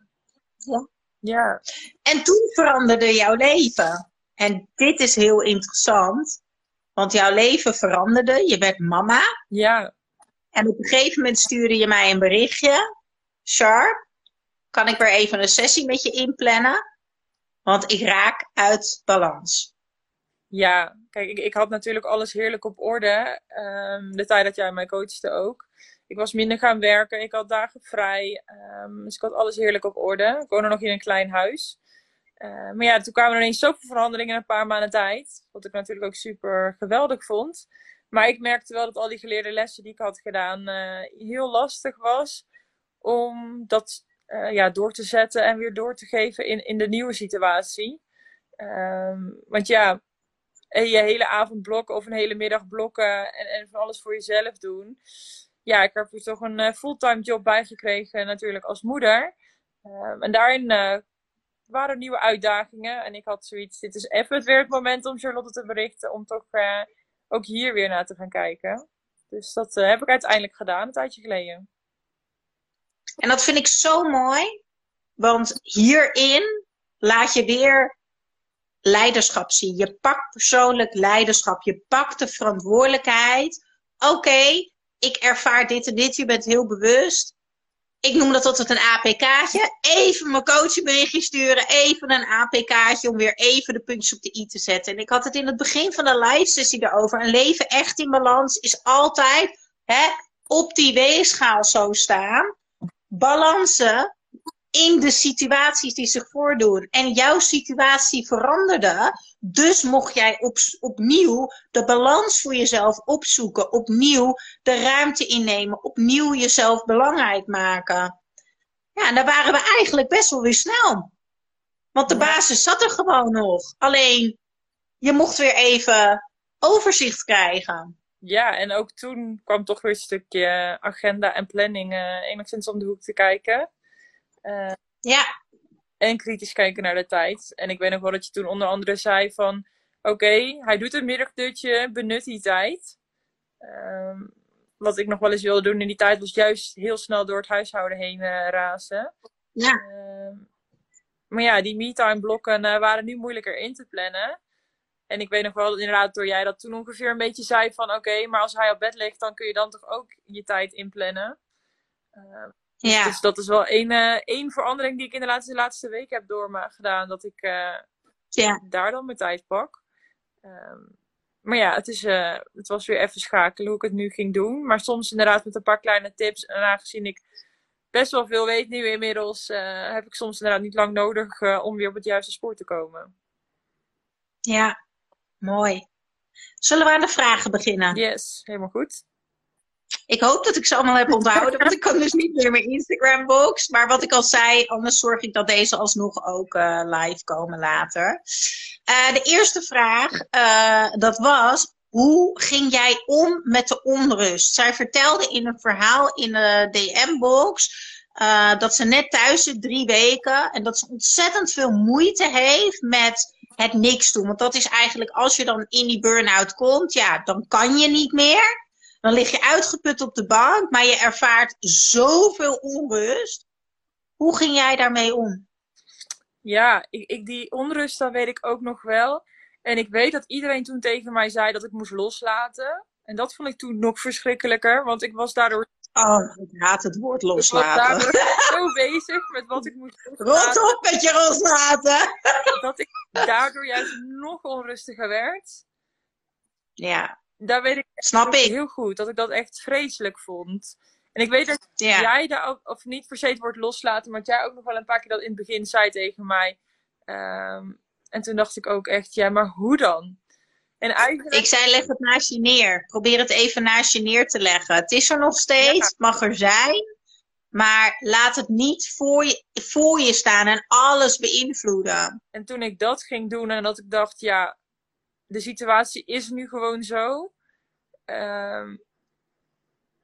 Ja. Ja. En toen veranderde jouw leven. En dit is heel interessant, want jouw leven veranderde. Je werd mama. Ja. En op een gegeven moment stuurde je mij een berichtje. Sharp, kan ik weer even een sessie met je inplannen? Want ik raak uit balans. Ja, kijk, ik, ik had natuurlijk alles heerlijk op orde. Um, de tijd dat jij mij coachte ook. Ik was minder gaan werken. Ik had dagen vrij. Um, dus ik had alles heerlijk op orde. Ik woonde nog in een klein huis. Uh, maar ja, toen kwamen er ineens zoveel veranderingen in een paar maanden tijd. Wat ik natuurlijk ook super geweldig vond. Maar ik merkte wel dat al die geleerde lessen die ik had gedaan uh, heel lastig was. Om dat uh, ja, door te zetten en weer door te geven in, in de nieuwe situatie. Um, want ja, je hele avond blokken of een hele middag blokken en, en van alles voor jezelf doen ja, ik heb er toch een uh, fulltime job bij gekregen, natuurlijk als moeder. Um, en daarin uh, waren nieuwe uitdagingen. En ik had zoiets, dit is even weer het moment om Charlotte te berichten, om toch ook hier weer naar te gaan kijken. Dus dat heb ik uiteindelijk gedaan, een tijdje geleden. En dat vind ik zo mooi, want hierin laat je weer leiderschap zien. Je pakt persoonlijk leiderschap, je pakt de verantwoordelijkheid. Oké, ik ervaar dit en dit, je bent heel bewust. Ik noem dat altijd een APK'tje. Even mijn coachingberichtje sturen, even een APK'tje om weer even de puntjes op de i te zetten. En ik had het in het begin van de live sessie erover. Een leven echt in balans is altijd hè, op die weegschaal zo staan. Balansen in de situaties die zich voordoen. En jouw situatie veranderde. Dus mocht jij op, opnieuw de balans voor jezelf opzoeken. Opnieuw de ruimte innemen. Opnieuw jezelf belangrijk maken. Ja, en daar waren we eigenlijk best wel weer snel. Want de basis zat er gewoon nog. Alleen, je mocht weer even overzicht krijgen. Ja, en ook toen kwam toch weer een stukje agenda en planning uh, enigszins om de hoek te kijken. Uh, ja. En kritisch kijken naar de tijd. En ik weet nog wel dat je toen onder andere zei van... Oké, hij doet een middagdutje, benut die tijd. Um, wat ik nog wel eens wilde doen in die tijd was juist heel snel door het huishouden heen uh, razen. Ja. Uh, maar ja, die me-time blokken waren nu moeilijker in te plannen. En ik weet nog wel dat inderdaad door jij dat toen ongeveer een beetje zei van oké, maar als hij op bed ligt, dan kun je dan toch ook je tijd inplannen. Uh, ja. Dus dat is wel één, uh, één verandering die ik in de laatste, de laatste week heb doorgedaan. Dat ik uh, ja. daar dan mijn tijd pak. Um, maar ja, het, is, het was weer even schakelen hoe ik het nu ging doen. Maar soms inderdaad met een paar kleine tips. En aangezien ik best wel veel weet nu inmiddels, heb ik soms inderdaad niet lang nodig om weer op het juiste spoor te komen. Ja, mooi. Zullen we aan de vragen beginnen? Yes, helemaal goed. Ik hoop dat ik ze allemaal heb onthouden, want ik kan dus niet meer mijn Instagram-box. Maar wat ik al zei, anders zorg ik dat deze alsnog ook uh, live komen later. Uh, de eerste vraag, uh, dat was, hoe ging jij om met de onrust? Zij vertelde in een verhaal in de DM-box dat ze net thuis zit, drie weken. En dat ze ontzettend veel moeite heeft met het niks doen. Want dat is eigenlijk, als je dan in die burn-out komt, ja, dan kan je niet meer. Dan lig je uitgeput op de bank, maar je ervaart zoveel onrust. Hoe ging jij daarmee om? Ja, ik, ik, die onrust, dat weet ik ook nog wel. En ik weet dat iedereen toen tegen mij zei dat ik moest loslaten. En dat vond ik toen nog verschrikkelijker, want ik was daardoor. Oh, ik haat het woord loslaten. Ik was daardoor zo bezig met wat ik moest loslaten. Rot op met je loslaten! Dat ik daardoor juist nog onrustiger werd. Ja daar weet ik Snap ik. heel goed dat ik dat echt vreselijk vond. En ik weet dat ja. jij daar ook, of niet per se het woord loslaten, maar dat jij ook nog wel een paar keer dat in het begin zei tegen mij. Um, en toen dacht ik ook echt, ja, maar hoe dan? En eigenlijk... Ik zei, leg het naast je neer. Probeer het even naast je neer te leggen. Het is er nog steeds, ja. mag er zijn. Maar laat het niet voor je, voor je staan en alles beïnvloeden. En toen ik dat ging doen en dat ik dacht, ja, de situatie is nu gewoon zo. Um,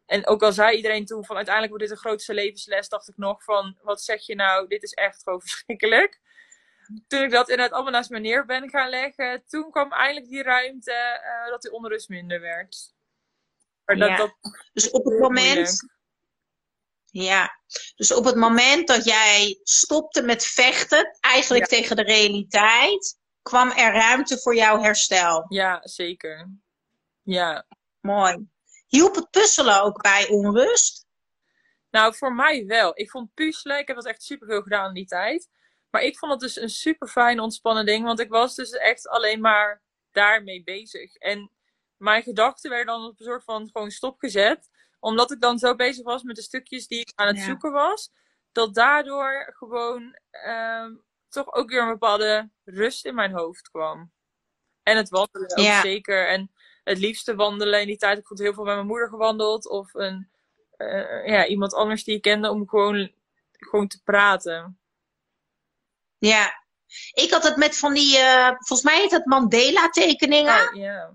en ook al zei iedereen toen van uiteindelijk wordt dit de grootste levensles, dacht ik nog van wat zeg je nou, dit is echt gewoon verschrikkelijk. Toen ik dat inderdaad allemaal naast me neer ben gaan leggen, toen kwam eindelijk die ruimte uh, dat die onrust minder werd. Maar dat, ja. dat, dus op het moment. Ja, dus op het moment dat jij stopte met vechten, eigenlijk ja. tegen de realiteit, kwam er ruimte voor jouw herstel. Ja, zeker. Ja. Mooi. Hielp het puzzelen ook bij onrust? Nou, voor mij wel. Ik vond puzzelen, ik heb dat echt superveel gedaan in die tijd. Maar ik vond het dus een super fijn ontspannen ding, want ik was dus echt alleen maar daarmee bezig. En mijn gedachten werden dan op een soort van gewoon stopgezet. Omdat ik dan zo bezig was met de stukjes die ik aan het ja. zoeken was. Dat daardoor gewoon um, toch ook weer een bepaalde rust in mijn hoofd kwam. En het wandelen ook ja. zeker. En het liefste wandelen in die tijd. Ik had heel veel met mijn moeder gewandeld. Of een, uh, ja, iemand anders die ik kende om gewoon, gewoon te praten. Ja. Ik had het met van die, uh, volgens mij heet dat Mandela tekeningen. Oh, ja.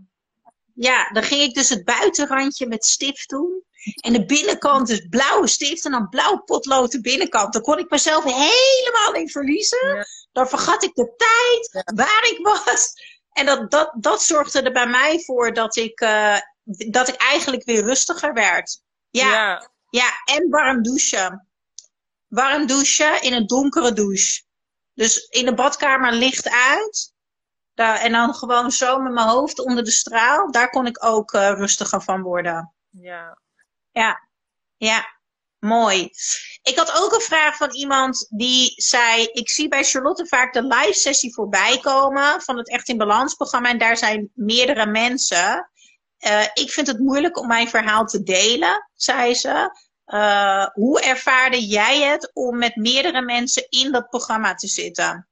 Ja, dan ging ik dus het buitenrandje met stift doen. En de binnenkant is blauwe stift en dan blauw potlood de binnenkant. Dan kon ik mezelf helemaal in verliezen. Dan vergat ik de tijd, waar ik was. En dat, dat, dat zorgde er bij mij voor dat ik, uh, dat ik eigenlijk weer rustiger werd. Ja, ja. ja. en warm douchen. Warm douchen in een donkere douche. Dus in de badkamer licht uit. Daar, en dan gewoon zo met mijn hoofd onder de straal. Daar kon ik ook uh, rustiger van worden. Ja. Ja, ja. Mooi. Ik had ook een vraag van iemand die zei: Ik zie bij Charlotte vaak de live sessie voorbij komen van het Echt in Balans programma. En daar zijn meerdere mensen. Uh, ik vind het moeilijk om mijn verhaal te delen, zei ze. Uh, hoe ervaarde jij het om met meerdere mensen in dat programma te zitten?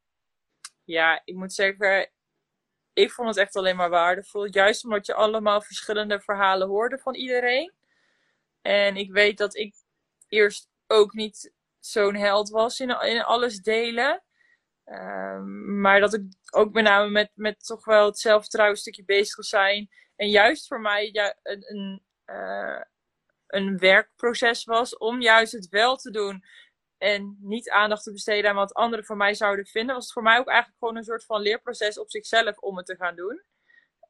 Ja, ik moet zeggen, ik vond het echt alleen maar waardevol. Juist omdat je allemaal verschillende verhalen hoorde van iedereen. En ik weet dat ik eerst ook niet zo'n held was in, in alles delen. Um, maar dat ik ook met name met, met toch wel het zelfvertrouwen stukje bezig wil zijn. En juist voor mij ja, een, een, uh, een werkproces was om juist het wel te doen. En niet aandacht te besteden aan wat anderen van mij zouden vinden. Was het voor mij ook eigenlijk gewoon een soort van leerproces op zichzelf om het te gaan doen.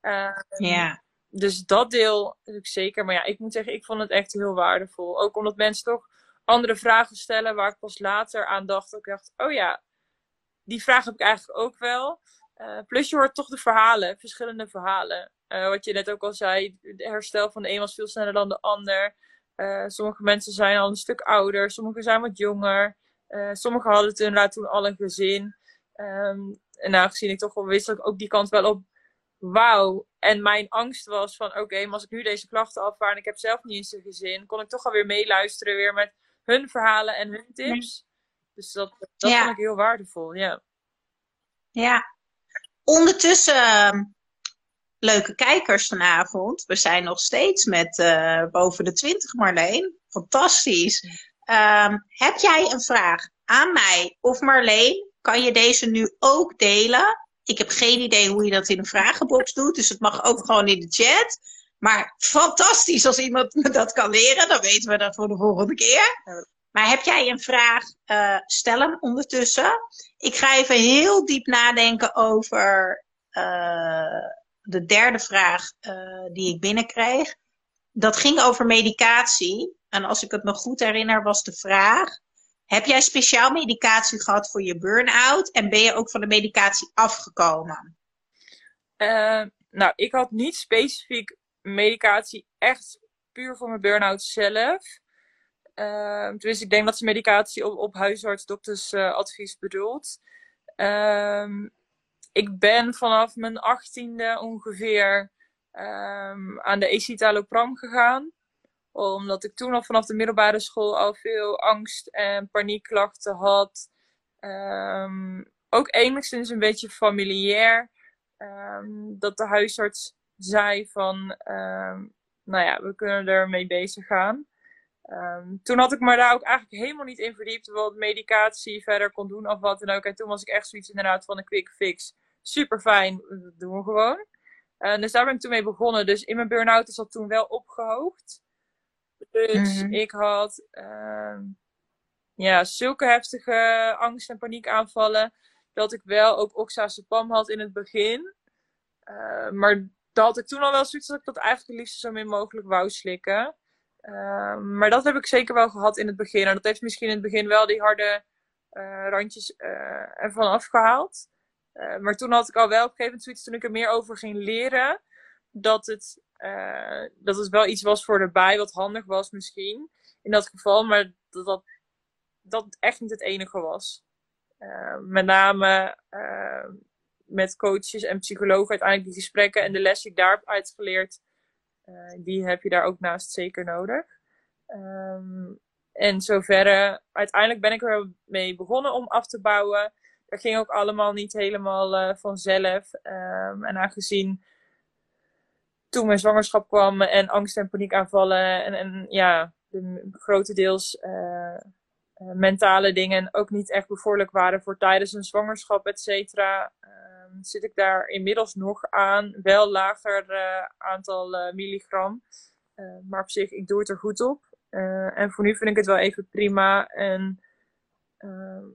Uh, ja dus dat deel ik zeker. Maar ja, ik moet zeggen, ik vond het echt heel waardevol. Ook omdat mensen toch andere vragen stellen waar ik pas later aan dacht. Ik dacht, oh ja, die vraag heb ik eigenlijk ook wel. Uh, plus je hoort toch de verhalen, verschillende verhalen. Uh, wat je net ook al zei, het herstel van de een was veel sneller dan de ander. Uh, sommige mensen zijn al een stuk ouder, sommige zijn wat jonger. sommigen hadden het inderdaad toen al een gezin. Um, en aangezien ik toch wel wist dat ik ook die kant wel op wauw. En mijn angst was van, oké, maar als ik nu deze klachten afvaar en ik heb zelf niet eens een gezin, kon ik toch alweer meeluisteren weer met hun verhalen en hun tips. Dus dat, dat vond ik heel waardevol, ja. Ja. Ondertussen, ehm, leuke kijkers vanavond. We zijn nog steeds met uh, boven de 20, Marleen. Fantastisch. Um, heb jij een vraag aan mij of Marleen? Kan je deze nu ook delen? Ik heb geen idee hoe je dat in een vragenbox doet, dus het mag ook gewoon in de chat. Maar fantastisch als iemand me dat kan leren, dan weten we dat voor de volgende keer. Maar heb jij een vraag, uh, stel hem ondertussen. Ik ga even heel diep nadenken over uh, de derde vraag uh, die ik binnenkreeg. Dat ging over medicatie. En als ik het me goed herinner, was de vraag: heb jij speciaal medicatie gehad voor je burn-out en ben je ook van de medicatie afgekomen? Uh, nou, ik had niet specifiek medicatie echt puur voor mijn burn-out zelf. Dus ik denk dat ze medicatie op, op huisartsdoktersadvies uh, bedoelt. Uh, ik ben vanaf mijn achttiende ongeveer ehm, aan de escitalopram gegaan omdat ik toen al vanaf de middelbare school al veel angst en paniekklachten had. Um, ook enigszins een beetje familiair. Um, dat de huisarts zei van, um, nou ja, we kunnen ermee bezig gaan. toen had ik me daar ook eigenlijk helemaal niet in verdiept wat medicatie verder kon doen of wat dan ook. En toen was ik echt zoiets inderdaad van een quick fix. Super fijn, doen we gewoon. Uh, dus daar ben ik toen mee begonnen. Dus in mijn burn-out is dat toen wel opgehoogd. Dus ik had uh, ja, zulke heftige angst- en paniekaanvallen. Dat ik wel ook oxazepam had in het begin. Uh, maar dat had ik toen al wel zoiets dat ik dat eigenlijk het liefst zo min mogelijk wou slikken. Uh, maar dat heb ik zeker wel gehad in het begin. En dat heeft misschien in het begin wel die harde uh, randjes ervan afgehaald. maar toen had ik al wel op een gegeven moment zoiets, toen ik er meer over ging leren, dat het dat het wel iets was voor erbij, wat handig was misschien. In dat geval, maar dat dat, dat echt niet het enige was. Uh, met name uh, met coaches en psychologen uiteindelijk die gesprekken en de les die ik daar heb uitgeleerd, die heb je daar ook naast zeker nodig. Um, en zoverre, uiteindelijk ben ik er mee begonnen om af te bouwen. Dat ging ook allemaal niet helemaal vanzelf. Um, en aangezien toen mijn zwangerschap kwam en angst en paniekaanvallen en, en ja, de grotendeels uh, mentale dingen ook niet echt bevorderlijk waren voor tijdens een zwangerschap, et cetera, uh, zit ik daar inmiddels nog aan. Wel lager uh, aantal milligram, maar op zich, ik doe het er goed op. en voor nu vind ik het wel even prima en ehm,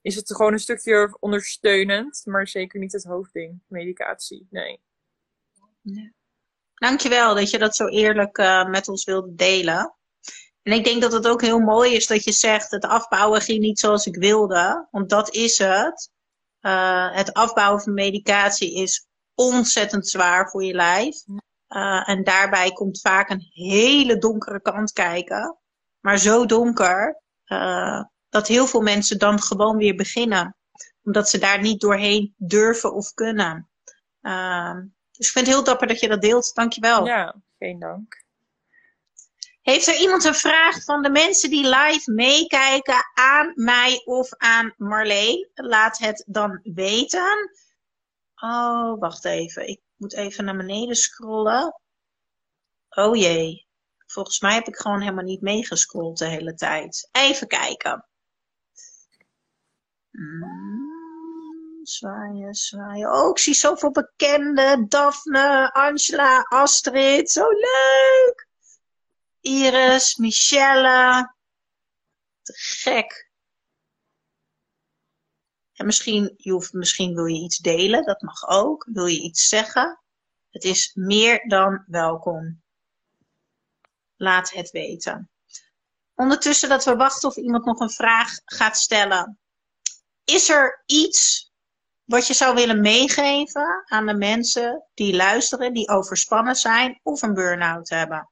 is het gewoon een stukje ondersteunend, maar zeker niet het hoofdding, medicatie, nee. Ja. Dankjewel dat je dat zo eerlijk uh, met ons wilde delen. En ik denk dat het ook heel mooi is dat je zegt: het afbouwen ging niet zoals ik wilde. Want dat is het. Uh, het afbouwen van medicatie is ontzettend zwaar voor je lijf. Uh, en daarbij komt vaak een hele donkere kant kijken. Maar zo donker uh, dat heel veel mensen dan gewoon weer beginnen. Omdat ze daar niet doorheen durven of kunnen. Dus ik vind het heel dapper dat je dat deelt. Dankjewel. Ja, geen dank. Heeft er iemand een vraag van de mensen die live meekijken aan mij of aan Marleen? Laat het dan weten. Oh, wacht even. Ik moet even naar beneden scrollen. Oh jee. Volgens mij heb ik gewoon helemaal niet meegescrolld de hele tijd. Even kijken. Hmm, zwaaien, zwaaien. Oh, ik zie zoveel bekende. Daphne, Angela, Astrid. Zo leuk. Iris, Michelle. Te gek. En misschien, je hoeft, misschien wil je iets delen, dat mag ook. Wil je iets zeggen? Het is meer dan welkom. Laat het weten. Ondertussen dat we wachten of iemand nog een vraag gaat stellen. Is er iets wat je zou willen meegeven aan de mensen die luisteren, die overspannen zijn of een burn-out hebben?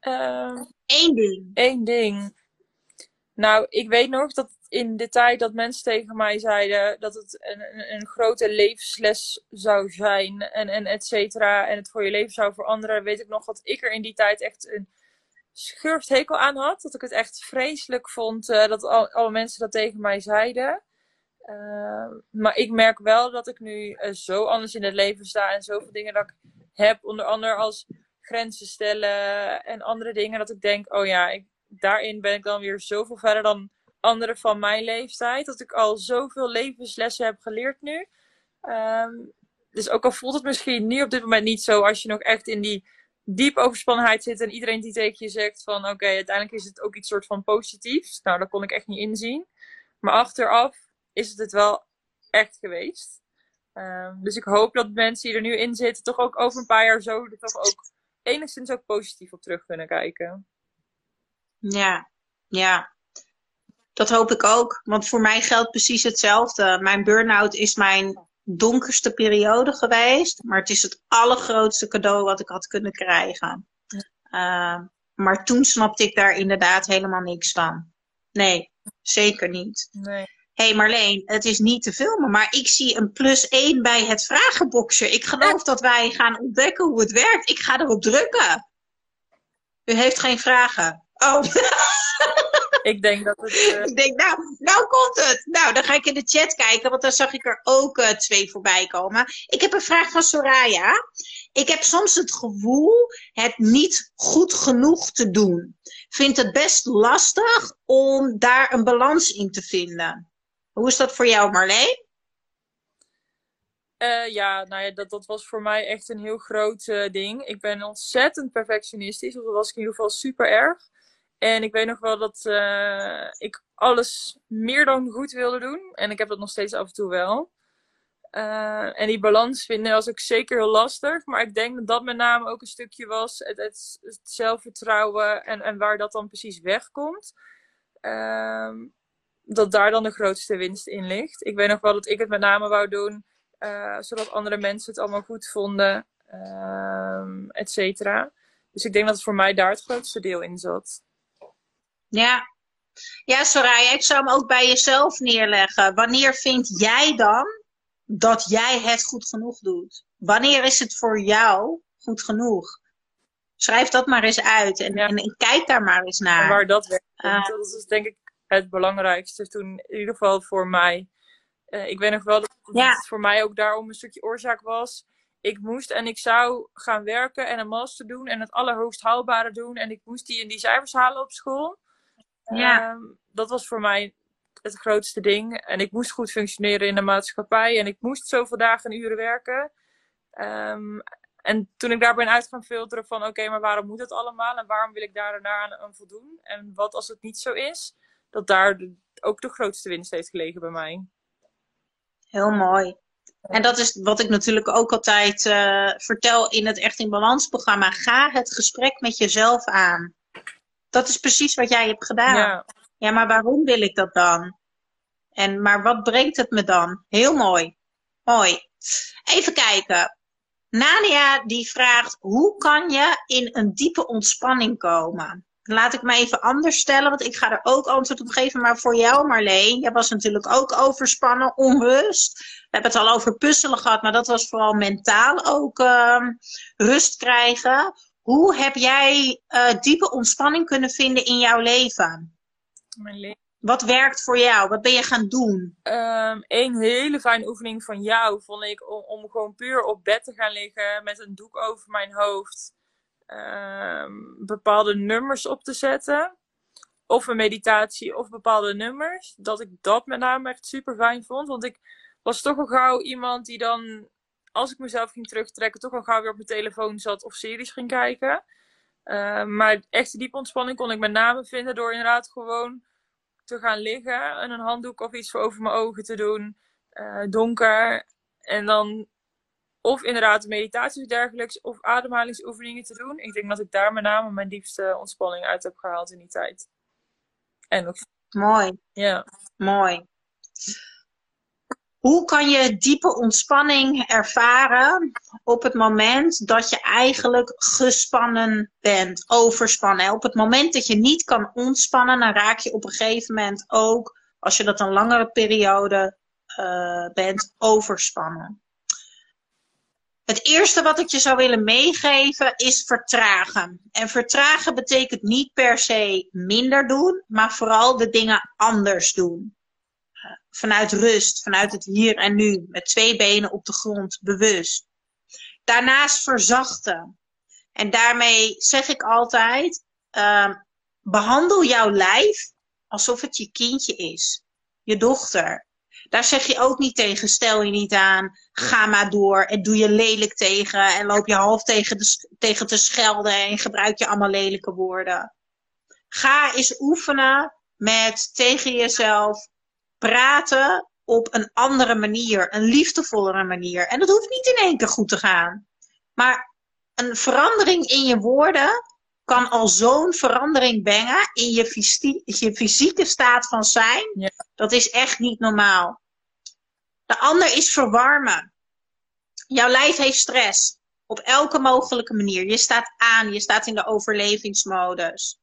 Uh, Eén ding. Eén ding. Nou, ik weet nog dat in de tijd dat mensen tegen mij zeiden dat het een, een, een grote levensles zou zijn en, en et cetera, en het voor je leven zou veranderen, weet ik nog dat ik er in die tijd echt een schurfthekel aan had. Dat ik het echt vreselijk vond uh, dat al, alle mensen dat tegen mij zeiden. Uh, maar ik merk wel dat ik nu uh, zo anders in het leven sta en zoveel dingen dat ik heb, onder andere als grenzen stellen en andere dingen, dat ik denk, oh ja, ik, daarin ben ik dan weer zoveel verder dan anderen van mijn leeftijd. Dat ik al zoveel levenslessen heb geleerd nu. Um, dus ook al voelt het misschien nu op dit moment niet zo, als je nog echt in die diep overspannenheid zit en iedereen die tegen je zegt van oké, uiteindelijk is het ook iets soort van positiefs. Nou, dat kon ik echt niet inzien. Maar achteraf is het het wel echt geweest. Um, dus ik hoop dat mensen die er nu in zitten toch ook over een paar jaar zo er toch ook enigszins ook positief op terug kunnen kijken. Ja, ja. Dat hoop ik ook. Want voor mij geldt precies hetzelfde. Mijn burn-out is mijn donkerste periode geweest. Maar het is het allergrootste cadeau wat ik had kunnen krijgen. Uh, maar toen snapte ik daar inderdaad helemaal niks van. Nee, zeker niet. Nee. Hé hey Marleen, het is niet te filmen, maar ik zie een plus 1 bij het vragenboxje. Ik geloof dat wij gaan ontdekken hoe het werkt. Ik ga erop drukken. U heeft geen vragen. Oh. Ik denk dat het. Uh... Ik denk, nou, nou komt het. Nou, dan ga ik in de chat kijken, want dan zag ik er ook uh, twee voorbij komen. Ik heb een vraag van Soraya. Ik heb soms het gevoel het niet goed genoeg te doen. Vind het best lastig om daar een balans in te vinden. Hoe is dat voor jou, Marleen? Uh, ja, nou ja, dat, dat was voor mij echt een heel groot uh, ding. Ik ben ontzettend perfectionistisch, of dat was ik in ieder geval super erg. En ik weet nog wel dat uh, ik alles meer dan goed wilde doen. En ik heb dat nog steeds af en toe wel. Uh, en die balans vinden was ook zeker heel lastig. Maar ik denk dat dat met name ook een stukje was. Het, het, zelfvertrouwen en, en waar dat dan precies wegkomt. Uh, dat daar dan de grootste winst in ligt. Ik weet nog wel dat ik het met name wou doen. Uh, zodat andere mensen het allemaal goed vonden. Ehm, et cetera. Dus ik denk dat het voor mij daar het grootste deel in zat. Ja. Ja, Soraya, ik zou hem ook bij jezelf neerleggen. Wanneer vind jij dan dat jij het goed genoeg doet? Wanneer is het voor jou goed genoeg? Schrijf dat maar eens uit en, ja. en, en kijk daar maar eens naar. En waar dat werkt. Uh, dat is denk ik het belangrijkste toen, in ieder geval voor mij. Uh, ik weet nog wel dat, ja. het voor mij ook daarom een stukje oorzaak was. Ik moest en ik zou gaan werken en een master doen en het allerhoogst haalbare doen. En ik moest die in die cijfers halen op school. Ja. Um, dat was voor mij het grootste ding. En ik moest goed functioneren in de maatschappij. En ik moest zoveel dagen en uren werken. Um, en toen ik daar ben uit gaan filteren van... oké, okay, maar waarom moet het allemaal? En waarom wil ik daar daarna aan, aan voldoen? En wat als het niet zo is? Dat daar de, ook de grootste winst heeft gelegen bij mij. Heel mooi. En dat is wat ik natuurlijk ook altijd uh, vertel in het Echt in Balans programma. Ga het gesprek met jezelf aan. Dat is precies wat jij hebt gedaan. Ja. ja, maar waarom wil ik dat dan? En maar wat brengt het me dan? Heel mooi. Mooi. Even kijken. Nadia die vraagt, hoe kan je in een diepe ontspanning komen? Laat ik me even anders stellen, want ik ga er ook antwoord op geven. Maar voor jou Marleen, jij was natuurlijk ook overspannen, onrust. We hebben het al over puzzelen gehad, maar dat was vooral mentaal ook uh, rust krijgen. Hoe heb jij uh, diepe ontspanning kunnen vinden in jouw leven? Mijn leven. Wat werkt voor jou? Wat ben je gaan doen? Um, een hele fijne oefening van jou vond ik om, om gewoon puur op bed te gaan liggen met een doek over mijn hoofd. Um, bepaalde nummers op te zetten. Of een meditatie of bepaalde nummers. Dat ik dat met name echt super fijn vond. Want ik was toch al gauw iemand die dan, als ik mezelf ging terugtrekken, toch al gauw weer op mijn telefoon zat of series ging kijken. Uh, maar echte diepe ontspanning kon ik met name vinden door inderdaad gewoon te gaan liggen en een handdoek of iets voor over mijn ogen te doen. Uh, donker. En dan of inderdaad meditaties of dergelijks, of ademhalingsoefeningen te doen. Ik denk dat ik daar met name mijn diepste ontspanning uit heb gehaald in die tijd. En ook. Mooi. Ja. Mooi. Hoe kan je diepe ontspanning ervaren op het moment dat je eigenlijk gespannen bent, overspannen? Op het moment dat je niet kan ontspannen, dan raak je op een gegeven moment ook, als je dat een langere periode uh, bent, overspannen. Het eerste wat ik je zou willen meegeven is vertragen. En vertragen betekent niet per se minder doen, maar vooral de dingen anders doen. Vanuit rust, vanuit het hier en nu, met twee benen op de grond, bewust. Daarnaast verzachten. En daarmee zeg ik altijd, uh, behandel jouw lijf alsof het je kindje is. Je dochter. Daar zeg je ook niet tegen, stel je niet aan, ga maar door en doe je lelijk tegen en loop je half tegen, de, tegen te schelden en gebruik je allemaal lelijke woorden. Ga eens oefenen met tegen jezelf praten op een andere manier, een liefdevollere manier. En dat hoeft niet in één keer goed te gaan. Maar een verandering in je woorden kan al zo'n verandering brengen in je, fysie je, fysieke staat van zijn. Ja. Dat is echt niet normaal. De ander is verwarmen. Jouw lijf heeft stress. Op elke mogelijke manier. Je staat aan, je staat in de overlevingsmodus.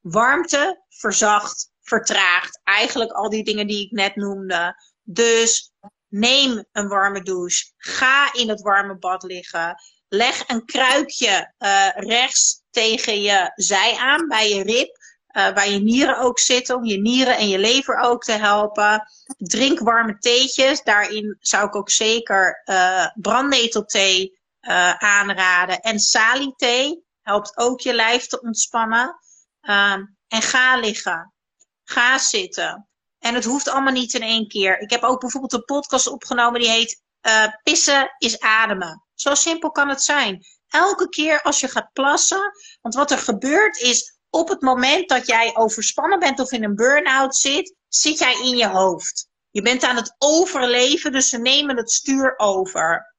Warmte verzacht, vertraagt. Eigenlijk al die dingen die ik net noemde. Dus neem een warme douche. Ga in het warme bad liggen. Leg een kruikje uh, rechts tegen je zij aan, bij je rib. Uh, waar je nieren ook zitten, om je nieren en je lever ook te helpen. Drink warme theetjes. Daarin zou ik ook zeker uh, brandnetelthee aanraden. En sali-thee helpt ook je lijf te ontspannen. Um, en ga liggen. Ga zitten. En het hoeft allemaal niet in één keer. Ik heb ook bijvoorbeeld een podcast opgenomen die heet Pissen is ademen. Zo simpel kan het zijn. Elke keer als je gaat plassen. Want wat er gebeurt is op het moment dat jij overspannen bent of in een burn-out zit, zit jij in je hoofd. Je bent aan het overleven, dus ze nemen het stuur over.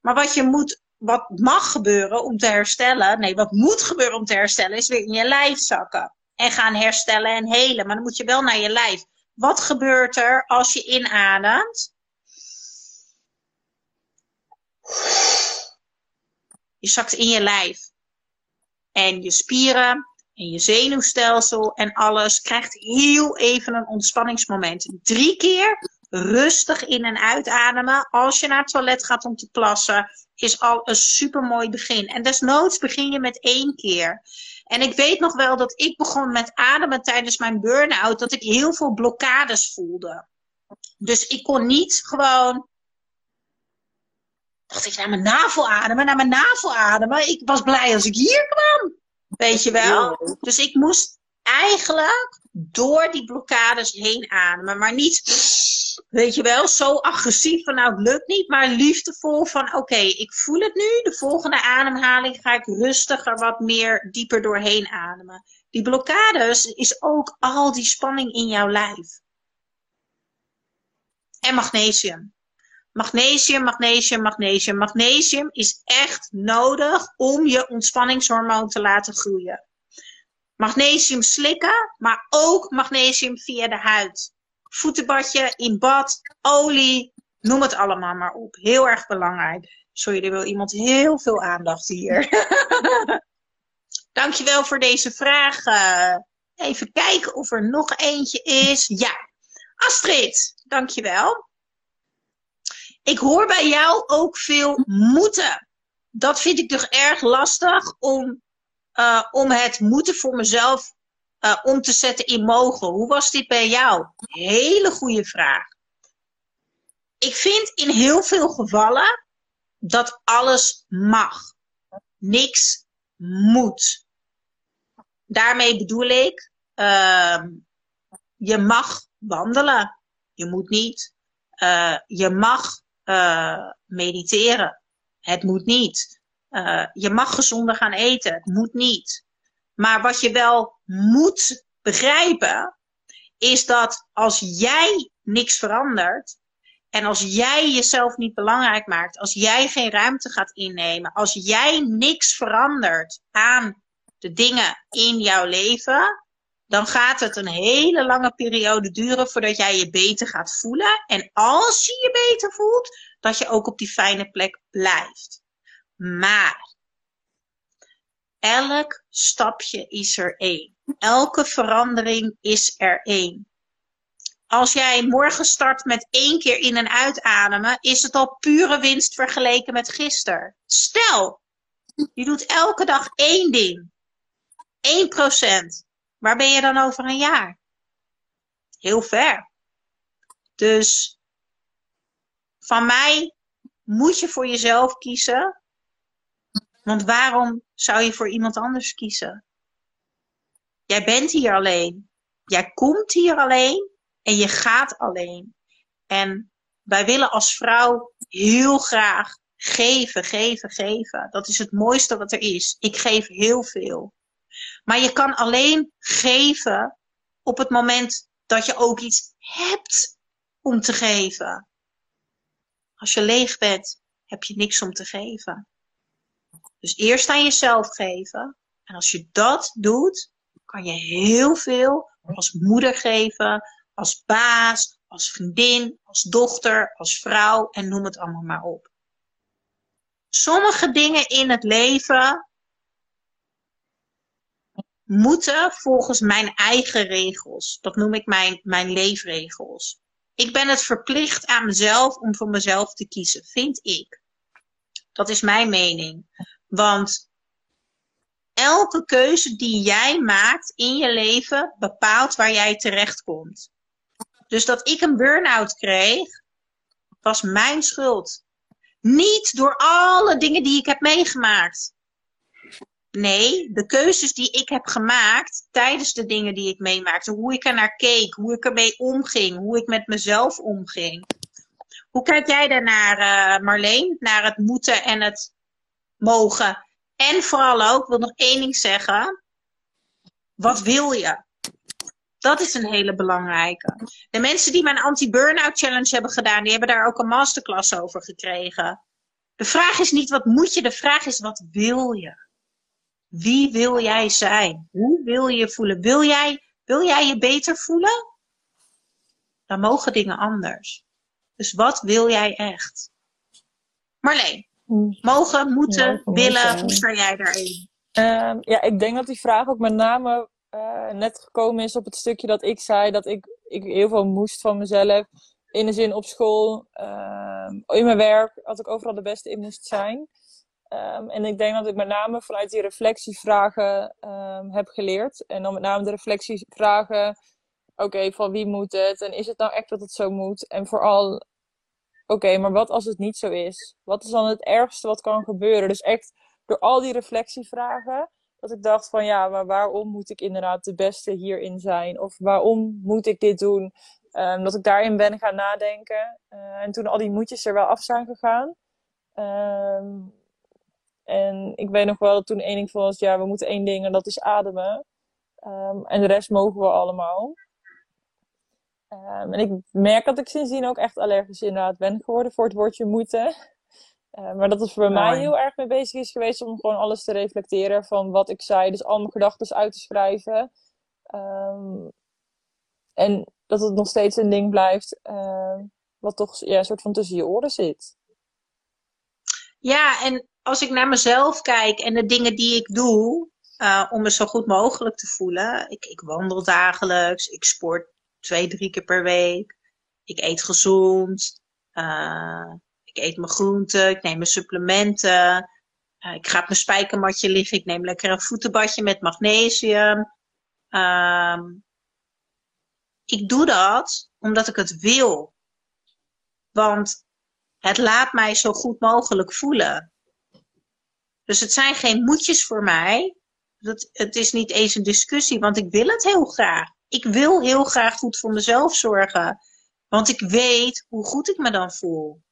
Maar wat je moet, wat mag gebeuren om te herstellen, nee, wat moet gebeuren om te herstellen, is weer in je lijf zakken. En gaan herstellen en helen. Maar dan moet je wel naar je lijf. Wat gebeurt er als je inademt? Je zakt in je lijf. En je spieren en je zenuwstelsel en alles krijgt heel even een ontspanningsmoment. Drie keer rustig in- en uitademen als je naar het toilet gaat om te plassen, is al een supermooi begin. En desnoods begin je met één keer. En ik weet nog wel dat ik begon met ademen tijdens mijn burn-out, dat ik heel veel blokkades voelde. Dus ik kon niet gewoon. Dacht ik naar mijn navel ademen, naar mijn navel ademen. Ik was blij als ik hier kwam. Weet je wel? Dus ik moest eigenlijk door die blokkades heen ademen. Maar niet, weet je wel, zo agressief van nou het lukt niet. Maar liefdevol van oké, ik voel het nu. De volgende ademhaling ga ik rustiger wat meer dieper doorheen ademen. Die blokkades is ook al die spanning in jouw lijf. En magnesium. Magnesium, magnesium, magnesium. Magnesium is echt nodig om je ontspanningshormoon te laten groeien. Magnesium slikken, maar ook magnesium via de huid. Voetenbadje, in bad, olie, noem het allemaal maar op. Heel erg belangrijk. Sorry, er wil iemand heel veel aandacht hier. Dankjewel voor deze vraag. Uh, even kijken of er nog eentje is. Ja, Astrid, dankjewel. Ik hoor bij jou ook veel moeten. Dat vind ik toch erg lastig om, uh, om het moeten voor mezelf uh, om te zetten in mogen. Hoe was dit bij jou? Hele goede vraag. Ik vind in heel veel gevallen dat alles mag. Niks moet. Daarmee bedoel ik, uh, je mag wandelen. Je moet niet. Uh, je mag mediteren. Het moet niet. Uh, je mag gezonder gaan eten. Het moet niet. Maar wat je wel moet begrijpen, is dat als jij niks verandert, en als jij jezelf niet belangrijk maakt, als jij geen ruimte gaat innemen, als jij niks verandert aan de dingen in jouw leven, dan gaat het een hele lange periode duren voordat jij je beter gaat voelen. En als je je beter voelt, dat je ook op die fijne plek blijft. Maar elk stapje is er één. Elke verandering is er één. Als jij morgen start met één keer in- en uitademen, is het al pure winst vergeleken met gisteren. Stel, je doet elke dag één ding. 1%. Waar ben je dan over een jaar? Heel ver. Dus van mij moet je voor jezelf kiezen. Want waarom zou je voor iemand anders kiezen? Jij bent hier alleen. Jij komt hier alleen en je gaat alleen. En wij willen als vrouw heel graag geven, geven, geven. Dat is het mooiste wat er is. Ik geef heel veel. Maar je kan alleen geven op het moment dat je ook iets hebt om te geven. Als je leeg bent, heb je niks om te geven. Dus eerst aan jezelf geven. En als je dat doet, kan je heel veel als moeder geven, als baas, als vriendin, als dochter, als vrouw en noem het allemaal maar op. Sommige dingen in het leven moeten volgens mijn eigen regels. Dat noem ik mijn, mijn leefregels. Ik ben het verplicht aan mezelf om voor mezelf te kiezen, vind ik. Dat is mijn mening. Want elke keuze die jij maakt in je leven bepaalt waar jij terechtkomt. Dus dat ik een burn-out kreeg, was mijn schuld. Niet door alle dingen die ik heb meegemaakt. Nee, de keuzes die ik heb gemaakt tijdens de dingen die ik meemaakte, hoe ik er naar keek, hoe ik ermee omging, hoe ik met mezelf omging. Hoe kijk jij daarnaar, uh, Marleen, naar het moeten en het mogen? En vooral ook, ik wil nog één ding zeggen. Wat wil je? Dat is een hele belangrijke. De mensen die mijn anti-burnout challenge hebben gedaan, die hebben daar ook een masterclass over gekregen. De vraag is niet wat moet je, de vraag is wat wil je? Wie wil jij zijn? Hoe wil je voelen? Wil jij, wil jij je beter voelen? Dan mogen dingen anders. Dus wat wil jij echt? Marleen. Mogen, moeten, willen, hoe sta jij daarin? Uh, ja, ik denk dat die vraag ook met name uh, net gekomen is op het stukje dat ik zei dat ik, ik heel veel moest van mezelf. In de zin op school, uh, in mijn werk, dat ik overal de beste in moest zijn. Um, en ik denk dat ik met name vanuit die reflectievragen heb geleerd. En dan met name de reflectievragen, oké, van wie moet het? En is het nou echt dat het zo moet? En vooral, oké, maar wat als het niet zo is? Wat is dan het ergste wat kan gebeuren? Dus echt door al die reflectievragen, dat ik dacht van ja, maar waarom moet ik inderdaad de beste hierin zijn? Of waarom moet ik dit doen? Um, dat ik daarin ben gaan nadenken. Uh, en toen al die moedjes er wel af zijn gegaan. Um, en ik weet nog wel dat toen één ding was, ja, we moeten één ding en dat is ademen. Um, en de rest mogen we allemaal. Um, en ik merk dat ik sindsdien ook echt allergisch inderdaad ben geworden voor het woordje moeten. Uh, maar dat het voor mij heel erg mee bezig is geweest om gewoon alles te reflecteren van wat ik zei. Dus al mijn gedachten uit te schrijven. Um, en dat het nog steeds een ding blijft uh, wat toch ja, een soort van tussen je oren zit. Ja, en als ik naar mezelf kijk en de dingen die ik doe uh, om me zo goed mogelijk te voelen. Ik, ik wandel dagelijks, ik sport twee, drie keer per week. Ik eet gezond. Uh, ik eet mijn groenten, ik neem mijn supplementen. Uh, ik ga op mijn spijkermatje liggen, ik neem lekker een voetenbadje met magnesium. Um, ik doe dat omdat ik het wil. Want het laat mij zo goed mogelijk voelen. Dus het zijn geen moedjes voor mij. Dat, het is niet eens een discussie, want ik wil het heel graag. Ik wil heel graag goed voor mezelf zorgen. Want ik weet hoe goed ik me dan voel.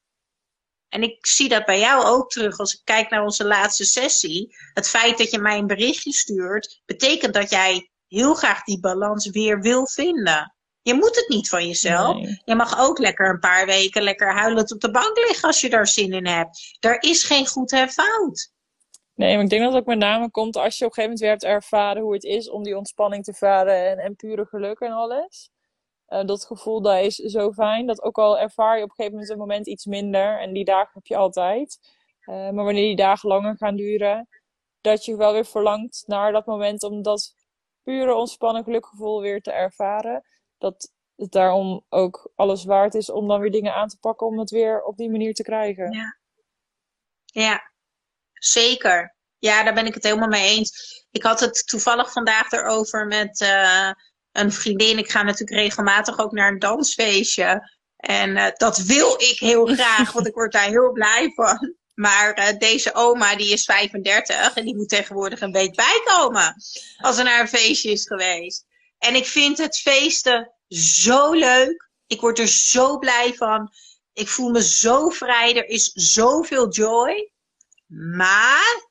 En ik zie dat bij jou ook terug als ik kijk naar onze laatste sessie. Het feit dat je mij een berichtje stuurt, betekent dat jij heel graag die balans weer wil vinden. Je moet het niet van jezelf. Je mag ook lekker een paar weken lekker huilend op de bank liggen als je daar zin in hebt. Er is geen goed en fout. Nee, maar ik denk dat het ook met name komt als je op een gegeven moment weer hebt ervaren hoe het is om die ontspanning te varen en, en pure geluk en alles. Uh, dat gevoel dat is zo fijn. Dat ook al ervaar je op een gegeven moment een moment iets minder. En die dagen heb je altijd. Uh, maar wanneer die dagen langer gaan duren, dat je wel weer verlangt naar dat moment om dat pure ontspannen gelukgevoel weer te ervaren dat het daarom ook alles waard is om dan weer dingen aan te pakken om het weer op die manier te krijgen. Ja, ja zeker. Ja, daar ben ik het helemaal mee eens. Ik had het toevallig vandaag erover met uh, een vriendin. Ik ga natuurlijk regelmatig ook naar een dansfeestje. En uh, dat wil ik heel graag, want ik word daar heel blij van. Maar uh, deze oma, die is 35 en die moet tegenwoordig een week bijkomen. Als er naar een feestje is geweest. En ik vind het feesten zo leuk. Ik word er zo blij van. Ik voel me zo vrij. Er is zoveel joy. Maar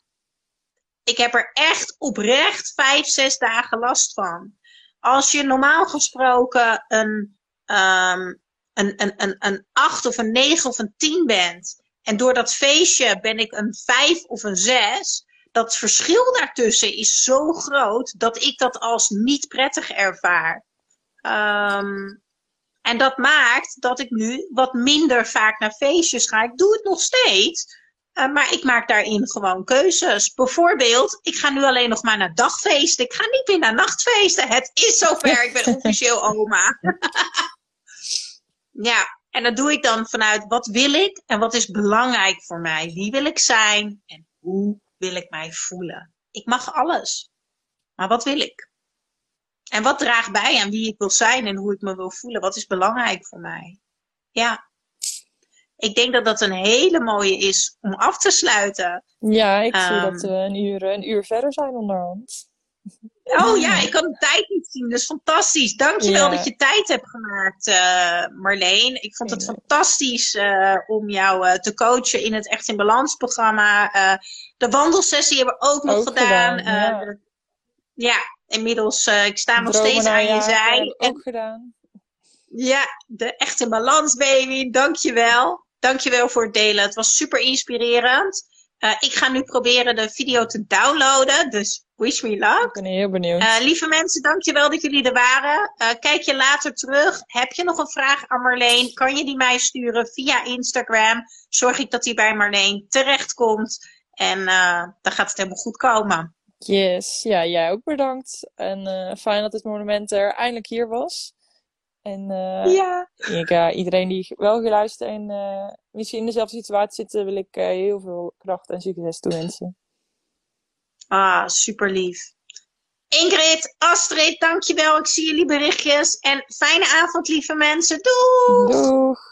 ik heb er echt oprecht vijf, zes dagen last van. Als je normaal gesproken een, um, een, een, een, een acht of een negen of een tien bent. En door dat feestje ben ik een vijf of een zes dat verschil daartussen is zo groot dat ik dat als niet prettig ervaar. Um, en dat maakt dat ik nu wat minder vaak naar feestjes ga. Ik doe het nog steeds, uh, maar ik maak daarin gewoon keuzes. Bijvoorbeeld, ik ga nu alleen nog maar naar dagfeesten. Ik ga niet meer naar nachtfeesten. Het is zover, ik ben officieel oma. ja, en dat doe ik dan vanuit wat wil ik en wat is belangrijk voor mij. Wie wil ik zijn en hoe wil ik mij voelen? Ik mag alles. Maar wat wil ik? En wat draagt bij aan wie ik wil zijn en hoe ik me wil voelen? Wat is belangrijk voor mij? Ja. Ik denk dat dat een hele mooie is om af te sluiten. Ja, ik zie dat ehm. we een uur, een uur verder zijn onderhand. Oh ja, ik kan de tijd niet zien. Dat is fantastisch. Dankjewel ja. dat je tijd hebt gemaakt, uh, Marleen. Ik vond het fantastisch uh, om jou uh, te coachen in het Echt in Balans programma. de wandelsessie hebben we ook nog ook gedaan. gedaan ja. ja. inmiddels, ik sta nog steeds aan je zij. Ook gedaan. Ja, de Echt in Balans baby. Dankjewel. Dankjewel voor het delen. Het was super inspirerend. Uh, ik ga nu proberen de video te downloaden. Dus wish me luck. Ik ben heel benieuwd. Uh, lieve mensen, dankjewel dat jullie er waren. Uh, kijk je later terug. Heb je nog een vraag aan Marleen? Kan je die mij sturen via Instagram? Zorg ik dat die bij Marleen terechtkomt. En dan gaat het helemaal goed komen. Yes, ja, jij ook bedankt. En fijn dat het monument er eindelijk hier was. En uh, ja. Ik, uh, iedereen die wel geluisterd en uh, misschien in dezelfde situatie zit, wil ik heel veel kracht en succes toewensen. Ah, super lief. Ingrid, Astrid, dankjewel. Ik zie jullie berichtjes. En fijne avond, lieve mensen. Doeg! Doeg!